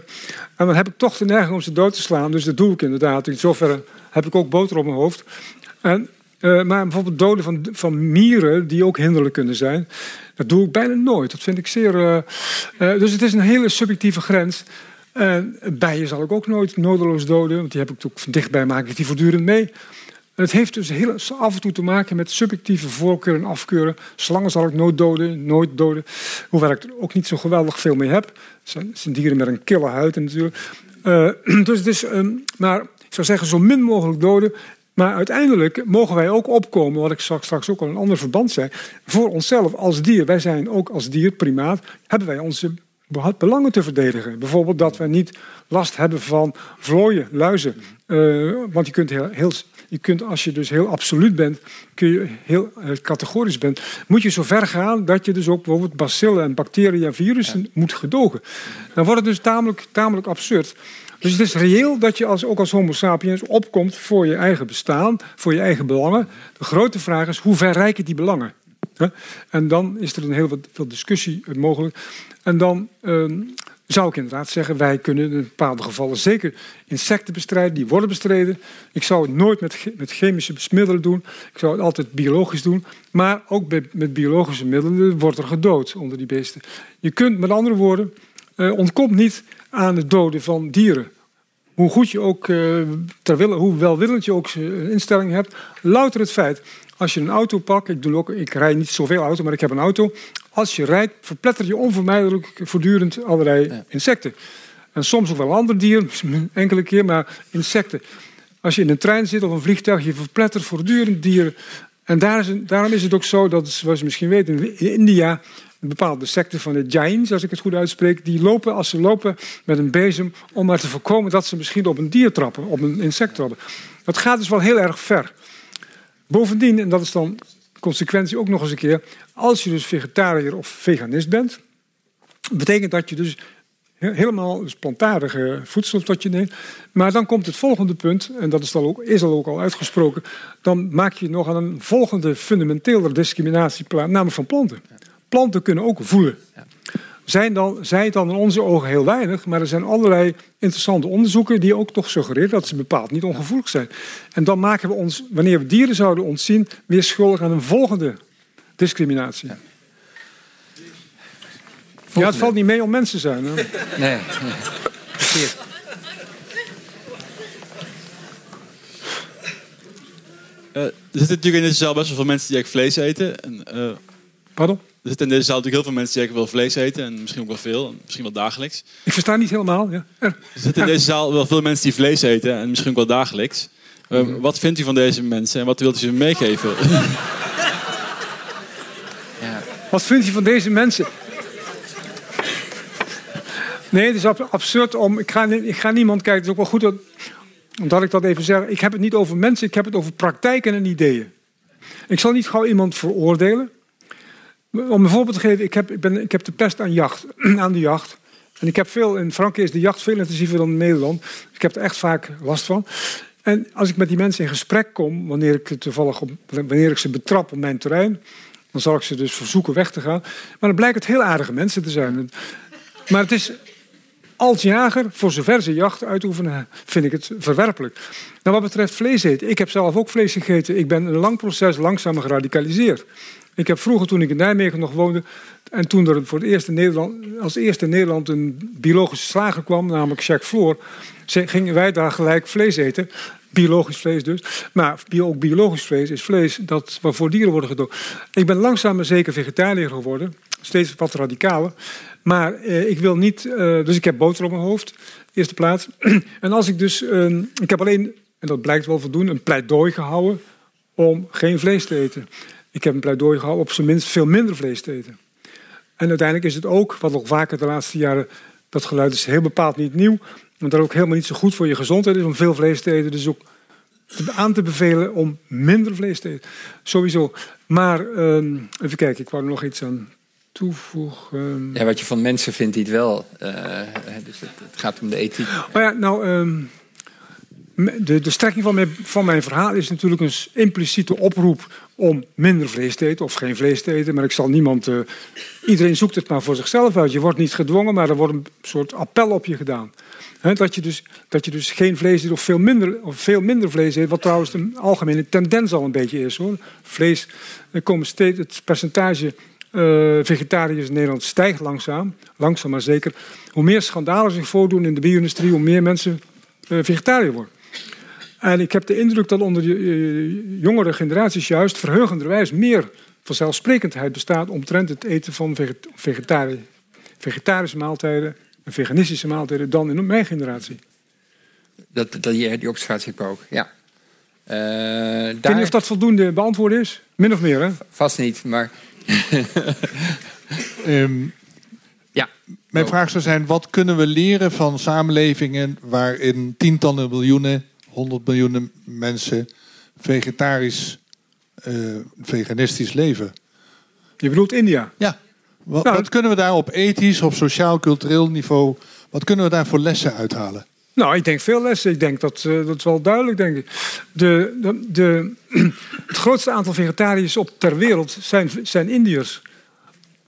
En dan heb ik toch de neiging om ze dood te slaan. Dus dat doe ik inderdaad. In zoverre heb ik ook boter op mijn hoofd. En, eh, maar bijvoorbeeld doden van, van mieren, die ook hinderlijk kunnen zijn... dat doe ik bijna nooit. Dat vind ik zeer... eh, dus het is een hele subjectieve grens... En bijen zal ik ook nooit nodeloos doden, want die heb ik van dichtbij maak ik die voortdurend mee. Het heeft dus heel af en toe te maken met subjectieve voorkeur en afkeuren. Slangen zal ik nooit doden, nooit doden. Hoewel ik er ook niet zo geweldig veel mee heb. Het zijn, zijn dieren met een kille huid natuurlijk. Eh, dus is, ehm, maar ik zou zeggen, zo min mogelijk doden. Maar uiteindelijk mogen wij ook opkomen, wat ik straks straks ook al een ander verband zei, voor onszelf als dier. Wij zijn ook als dier, primaat, hebben wij onze belangen te verdedigen. Bijvoorbeeld dat wij niet last hebben van vlooien, luizen. Eh, want je kunt, heel, heel, je kunt, als je dus heel absoluut bent, kun je heel eh, categorisch bent, moet je zo ver gaan dat je dus ook bijvoorbeeld bacillen en bacteriën en virussen moet gedogen. Dan wordt het dus tamelijk, tamelijk absurd. Dus het is reëel dat je als, ook als homo sapiens opkomt voor je eigen bestaan, voor je eigen belangen. De grote vraag is, hoe ver reiken die belangen? En dan is er een heel veel discussie mogelijk. En dan ehm, zou ik inderdaad zeggen, wij kunnen in bepaalde gevallen zeker insecten bestrijden, die worden bestreden. Ik zou het nooit met, met chemische middelen doen. Ik zou het altijd biologisch doen. Maar ook met biologische middelen wordt er gedood onder die beesten. Je kunt met andere woorden, eh, ontkomt niet aan het doden van dieren. Hoe goed je ook, eh, ter wille, hoe welwillend je ook een instelling hebt, louter het feit. Als je een auto pakt, ik, doe ook, ik rijd niet zoveel auto, maar ik heb een auto. Als je rijdt, verpletter je onvermijdelijk voortdurend allerlei insecten. En soms ook wel andere dieren, enkele keer, maar insecten. Als je in een trein zit of een vliegtuig, je verplettert voortdurend dieren. En daar is, daarom is het ook zo dat, zoals je misschien weet, in India een bepaalde secte van de Jains, als ik het goed uitspreek, die lopen als ze lopen met een bezem om maar te voorkomen dat ze misschien op een dier trappen, op een insect trappen. Dat gaat dus wel heel erg ver. Bovendien, en dat is dan consequentie ook nog eens een keer, als je dus vegetariër of veganist bent, betekent dat je dus He- Helemaal dus plantaardige voedsel tot je neemt. Maar dan komt het volgende punt, en dat is, dan ook, is al ook al uitgesproken. Dan maak je nog aan een volgende fundamentele discriminatie plaats, namelijk van planten. Planten kunnen ook voelen. Zijn dan, zij het dan in onze ogen heel weinig, maar er zijn allerlei interessante onderzoeken die ook toch suggereren dat ze bepaald niet ongevoelig zijn. En dan maken we ons, wanneer we dieren zouden ontzien, weer schuldig aan een volgende discriminatie. Ja, het valt niet mee om mensen te zijn. Hè? Nee. nee. Eh, er zitten natuurlijk in deze zaal best wel veel mensen die eigenlijk vlees eten. En, eh, er zitten in deze zaal natuurlijk heel veel mensen die eigenlijk wel vlees eten. En misschien ook wel veel, en misschien wel dagelijks. Ik versta niet helemaal. Ja. Er. Zitten in deze zaal wel veel mensen die vlees eten. En misschien ook wel dagelijks. Eh, Mhm. Wat vindt u van deze mensen en wat wilt u ze meegeven? Ja. Wat vindt u van deze mensen? Nee, het is ab- absurd om. Ik ga, ik ga niemand kijken. Het is ook wel goed dat, omdat ik dat even zeg. Ik heb het niet over mensen, ik heb het over praktijken en ideeën. Ik zal niet gauw iemand veroordelen. Om een voorbeeld te geven, ik heb, ik ben, ik heb de pest aan, jacht, aan de jacht. En ik heb veel, in Frankrijk is de jacht veel intensiever dan in Nederland. Ik heb er echt vaak last van. En als ik met die mensen in gesprek kom, wanneer ik, toevallig wanneer ik ze betrap op mijn terrein, dan zal ik ze dus verzoeken weg te gaan. Maar dan blijkt het heel aardige mensen te zijn. Maar het is als jager, voor zover ze jacht uitoefenen, vind ik het verwerpelijk. Nou, wat betreft vlees eten, ik heb zelf ook vlees gegeten. Ik ben een lang proces langzaam geradicaliseerd. Ik heb vroeger, toen ik in Nijmegen nog woonde, en toen er voor het eerst in Nederland, als eerste in Nederland een biologische slager kwam, namelijk Jacques Floor, gingen wij daar gelijk vlees eten. Biologisch vlees dus. Maar ook biologisch vlees is vlees dat waarvoor dieren worden gedood. Ik ben langzaam maar zeker vegetariër geworden. Steeds wat radicaler. Maar eh, ik wil niet... eh, dus ik heb boter op mijn hoofd. Eerste plaats. en als ik dus... eh, ik heb alleen, en dat blijkt wel voldoende, een pleidooi gehouden om geen vlees te eten. Ik heb een pleidooi gehouden op zijn minst veel minder vlees te eten. En uiteindelijk is het ook, wat nog vaker de laatste jaren, dat geluid is heel bepaald niet nieuw, want dat ook helemaal niet zo goed voor je gezondheid is om veel vlees te eten. Dus ook aan te bevelen om minder vlees te eten. Sowieso. Maar ehm, even kijken, ik wou er nog iets aan toevoegen. Ja, wat je van mensen vindt die het wel. eh, dus het, het gaat om de ethiek. Maar ja, nou, ehm, de, de strekking van mijn, van mijn verhaal is natuurlijk een impliciete oproep om minder vlees te eten of geen vlees te eten. Maar ik zal niemand. eh, iedereen zoekt het maar voor zichzelf uit. Je wordt niet gedwongen, maar er wordt een soort appel op je gedaan. Dat, je dus, dat je dus geen vlees eet of veel minder, of veel minder vlees eet. Wat trouwens de algemene tendens al een beetje is hoor. Vlees, komen steeds, het percentage eh, vegetariërs in Nederland stijgt langzaam. Langzaam maar zeker. Hoe meer schandalen zich voordoen in de bio-industrie, hoe meer mensen eh, vegetariër worden. En ik heb de indruk dat onder de eh, jongere generaties juist verheugenderwijs meer vanzelfsprekendheid bestaat omtrent het eten van veget- vegetari- vegetarische maaltijden en veganistische maaltijden dan in mijn generatie. Dat, dat, die, die observatie heb ik ook, ja. Eh, Ik weet daar niet of dat voldoende beantwoord is. Min of meer, hè? vast niet, maar Ehm, ja. mijn Oh. vraag zou zijn: wat kunnen we leren van samenlevingen waarin tientallen miljoenen, honderd miljoenen mensen vegetarisch, eh, veganistisch leven? Je bedoelt India. Ja. Wat, Nou, wat kunnen we daar op ethisch of sociaal-cultureel niveau, wat kunnen we daar voor lessen uithalen? Nou, ik denk veel lessen. Ik denk dat, eh, dat is wel duidelijk, denk ik. De, de, de, het grootste aantal vegetariërs op ter wereld zijn, zijn Indiërs.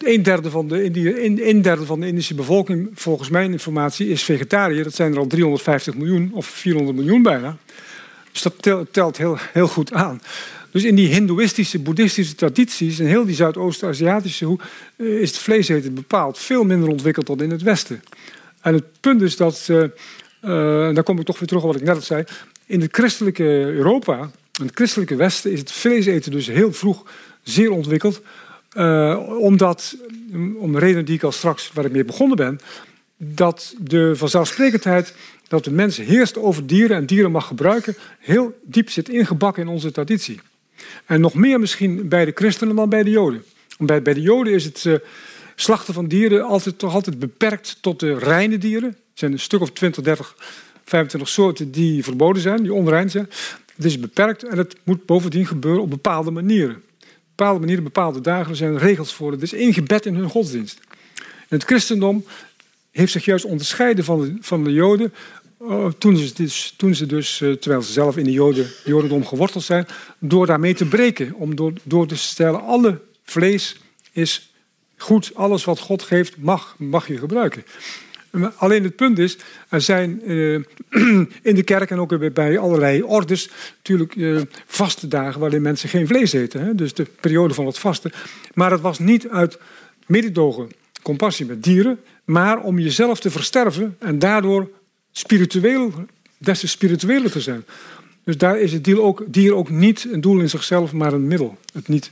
Een derde, van de van de Indische bevolking, volgens mijn informatie, is vegetariër. Dat zijn er al 350 miljoen of 400 miljoen bijna. Dus dat tel- telt heel, heel goed aan. Dus in die hindoeïstische, boeddhistische tradities... en heel die Zuidoost-Aziatische hoek... eh, is het vlees eten bepaald veel minder ontwikkeld dan in het Westen. En het punt is dat... eh, eh, en daar kom ik toch weer terug op wat ik net al zei... in het christelijke Europa, in het christelijke Westen... is het vlees eten dus heel vroeg zeer ontwikkeld... eh, omdat, om de reden die ik al straks, waar ik mee begonnen ben... dat de vanzelfsprekendheid dat de mens heerst over dieren en dieren mag gebruiken... heel diep zit ingebakken in onze traditie. En nog meer misschien bij de christenen dan bij de joden. Bij, bij de joden is het eh, slachten van dieren altijd, toch altijd beperkt tot de reine dieren. Er zijn een stuk of 20, 30, 25 soorten die verboden zijn, die onrein zijn. Het is beperkt en het moet bovendien gebeuren op bepaalde manieren. Bepaalde manieren, bepaalde dagen, er zijn regels voor. Het is ingebed in hun godsdienst. In het christendom heeft zich juist onderscheiden van de, van de Joden. eh, toen ze dus, toen ze dus eh, terwijl ze zelf in de Joden, Jodendom geworteld zijn, door daarmee te breken. Om door, door te stellen, alle vlees is goed, alles wat God geeft mag, mag je gebruiken. Alleen het punt is, er zijn eh, in de kerk en ook bij allerlei ordes natuurlijk eh, vaste dagen waarin mensen geen vlees eten. Dus de periode van het vasten. Maar het was niet uit mededogen, compassie met dieren, maar om jezelf te versterven en daardoor spiritueel, des te spiritueler te zijn. Dus daar is het dier ook, dier ook niet een doel in zichzelf, maar een middel. Het niet,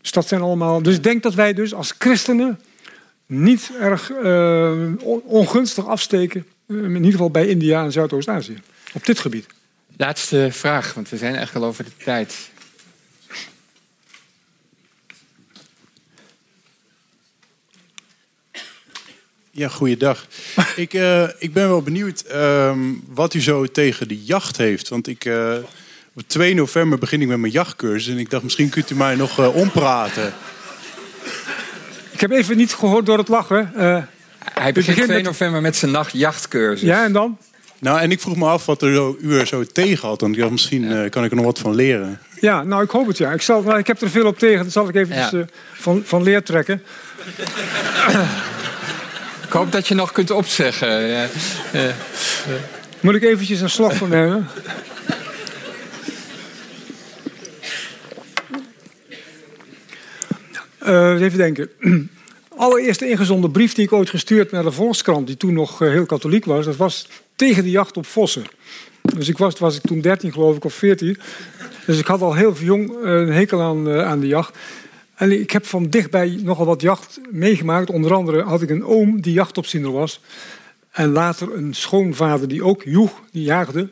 dus dat zijn allemaal. Dus ik denk dat wij dus als christenen niet erg eh, on- ongunstig afsteken. eh, in ieder geval bij India en Zuidoost-Azië. Op dit gebied. Laatste vraag, want we zijn eigenlijk al over de tijd. Ja, goeiedag. ik, eh, ik ben wel benieuwd ehm, wat u zo tegen de jacht heeft. Want ik, eh, op 2 november begin ik met mijn jachtcursus. En ik dacht, misschien kunt u mij nog eh, ompraten. Ik heb even niet gehoord door het lachen. eh, Hij begint begint 2 met- november met zijn nachtjachtcursus. ja, en dan? Nou, en ik vroeg me af wat er zo, u er zo tegen had. Want ik dacht, misschien eh, kan ik er nog wat van leren. Ja, nou, ik hoop het ja. Ik, zal, nou, ik heb er veel op tegen, dat zal ik even Ja. van, van leer trekken. Ik hoop dat je nog kunt opzeggen. Ja. Moet ik eventjes een slag van nemen? Eh, even denken. Allereerste ingezonden brief die ik ooit gestuurd naar de Volkskrant, die toen nog eh, heel katholiek was, dat was tegen de jacht op vossen. Dus ik was, ik toen 13 geloof ik, of 14. Dus ik had al heel jong eh, een hekel aan, aan de jacht. En ik heb van dichtbij nogal wat jacht meegemaakt. Onder andere had ik een oom die jachtopziener was. En later een schoonvader die ook joeg, die jaagde.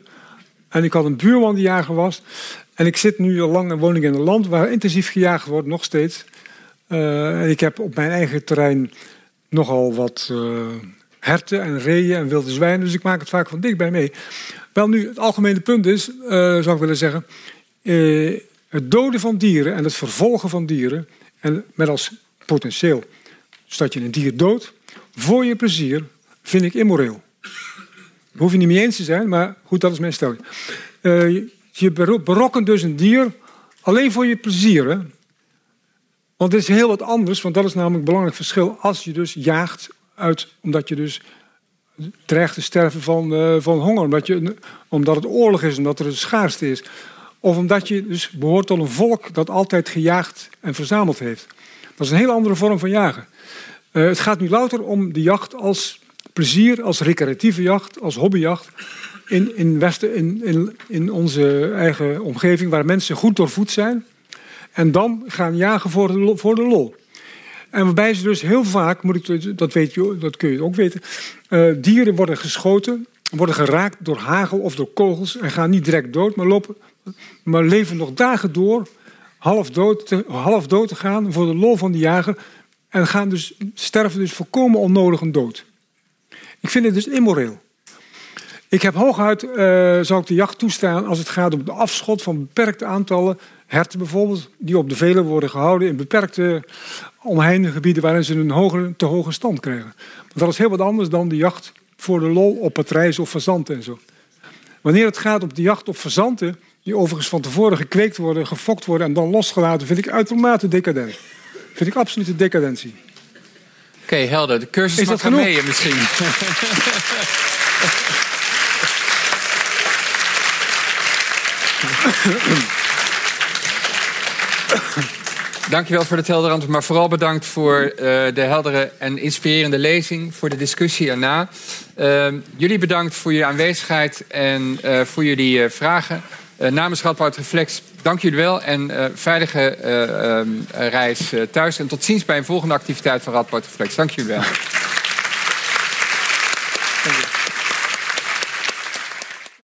En ik had een buurman die jager was. En ik zit nu al lang en woon ik in een land waar intensief gejaagd wordt, nog steeds. Eh, en ik heb op mijn eigen terrein nogal wat eh, herten en reeën en wilde zwijnen. Dus ik maak het vaak van dichtbij mee. Wel nu, het algemene punt is, eh, zou ik willen zeggen... het doden van dieren en het vervolgen van dieren... en met als potentieel, dus dat je een dier doodt... voor je plezier, vind ik immoreel. Daar hoef je niet mee eens te zijn, maar goed, dat is mijn stelling. Je- je bero- berokkent dus een dier alleen voor je plezier. Want het is heel wat anders, want dat is namelijk een belangrijk verschil. Als je dus jaagt uit, omdat je dus dreigt te sterven van, eh, van honger. Omdat, je, omdat het oorlog is, omdat er een schaarste is. Of omdat je dus behoort tot een volk dat altijd gejaagd en verzameld heeft. Dat is een heel andere vorm van jagen. Eh, het gaat nu louter om de jacht als plezier, als recreatieve jacht, als hobbyjacht. In, in, Westen, in, in, in onze eigen omgeving, waar mensen goed doorvoed zijn. En dan gaan jagen voor de, voor de lol. En waarbij ze dus heel vaak, moet ik, dat, weet je, dat kun je ook weten, eh, dieren worden geschoten, worden geraakt door hagel of door kogels en gaan niet direct dood, maar, lopen, maar leven nog dagen door, half dood, te, half dood te gaan voor de lol van de jager en gaan dus, sterven dus volkomen onnodig een dood. Ik vind het dus immoreel. Ik heb hooguit, eh, zou ik de jacht toestaan als het gaat om de afschot van beperkte aantallen herten bijvoorbeeld, die op de velen worden gehouden in beperkte omheinde gebieden waarin ze een te hoge stand krijgen. Want dat is heel wat anders dan de jacht voor de lol op patrijs of fazanten en zo. Wanneer het gaat op de jacht op fazanten, die overigens van tevoren gekweekt worden, gefokt worden en dan losgelaten, vind ik uitermate decadent. Vind ik absolute decadentie. Oké, helder. De cursus Is mag dat gaan genoeg? mee misschien. Dankjewel voor het heldere antwoord, maar vooral bedankt voor eh, de heldere en inspirerende lezing, voor de discussie erna. Eh, jullie bedankt voor jullie aanwezigheid en eh, voor jullie eh, vragen. Namens Radboud Reflex, dank jullie wel en veilige eh, ehm, reis thuis. En tot ziens bij een volgende activiteit van Radboud Reflex. Dank jullie wel.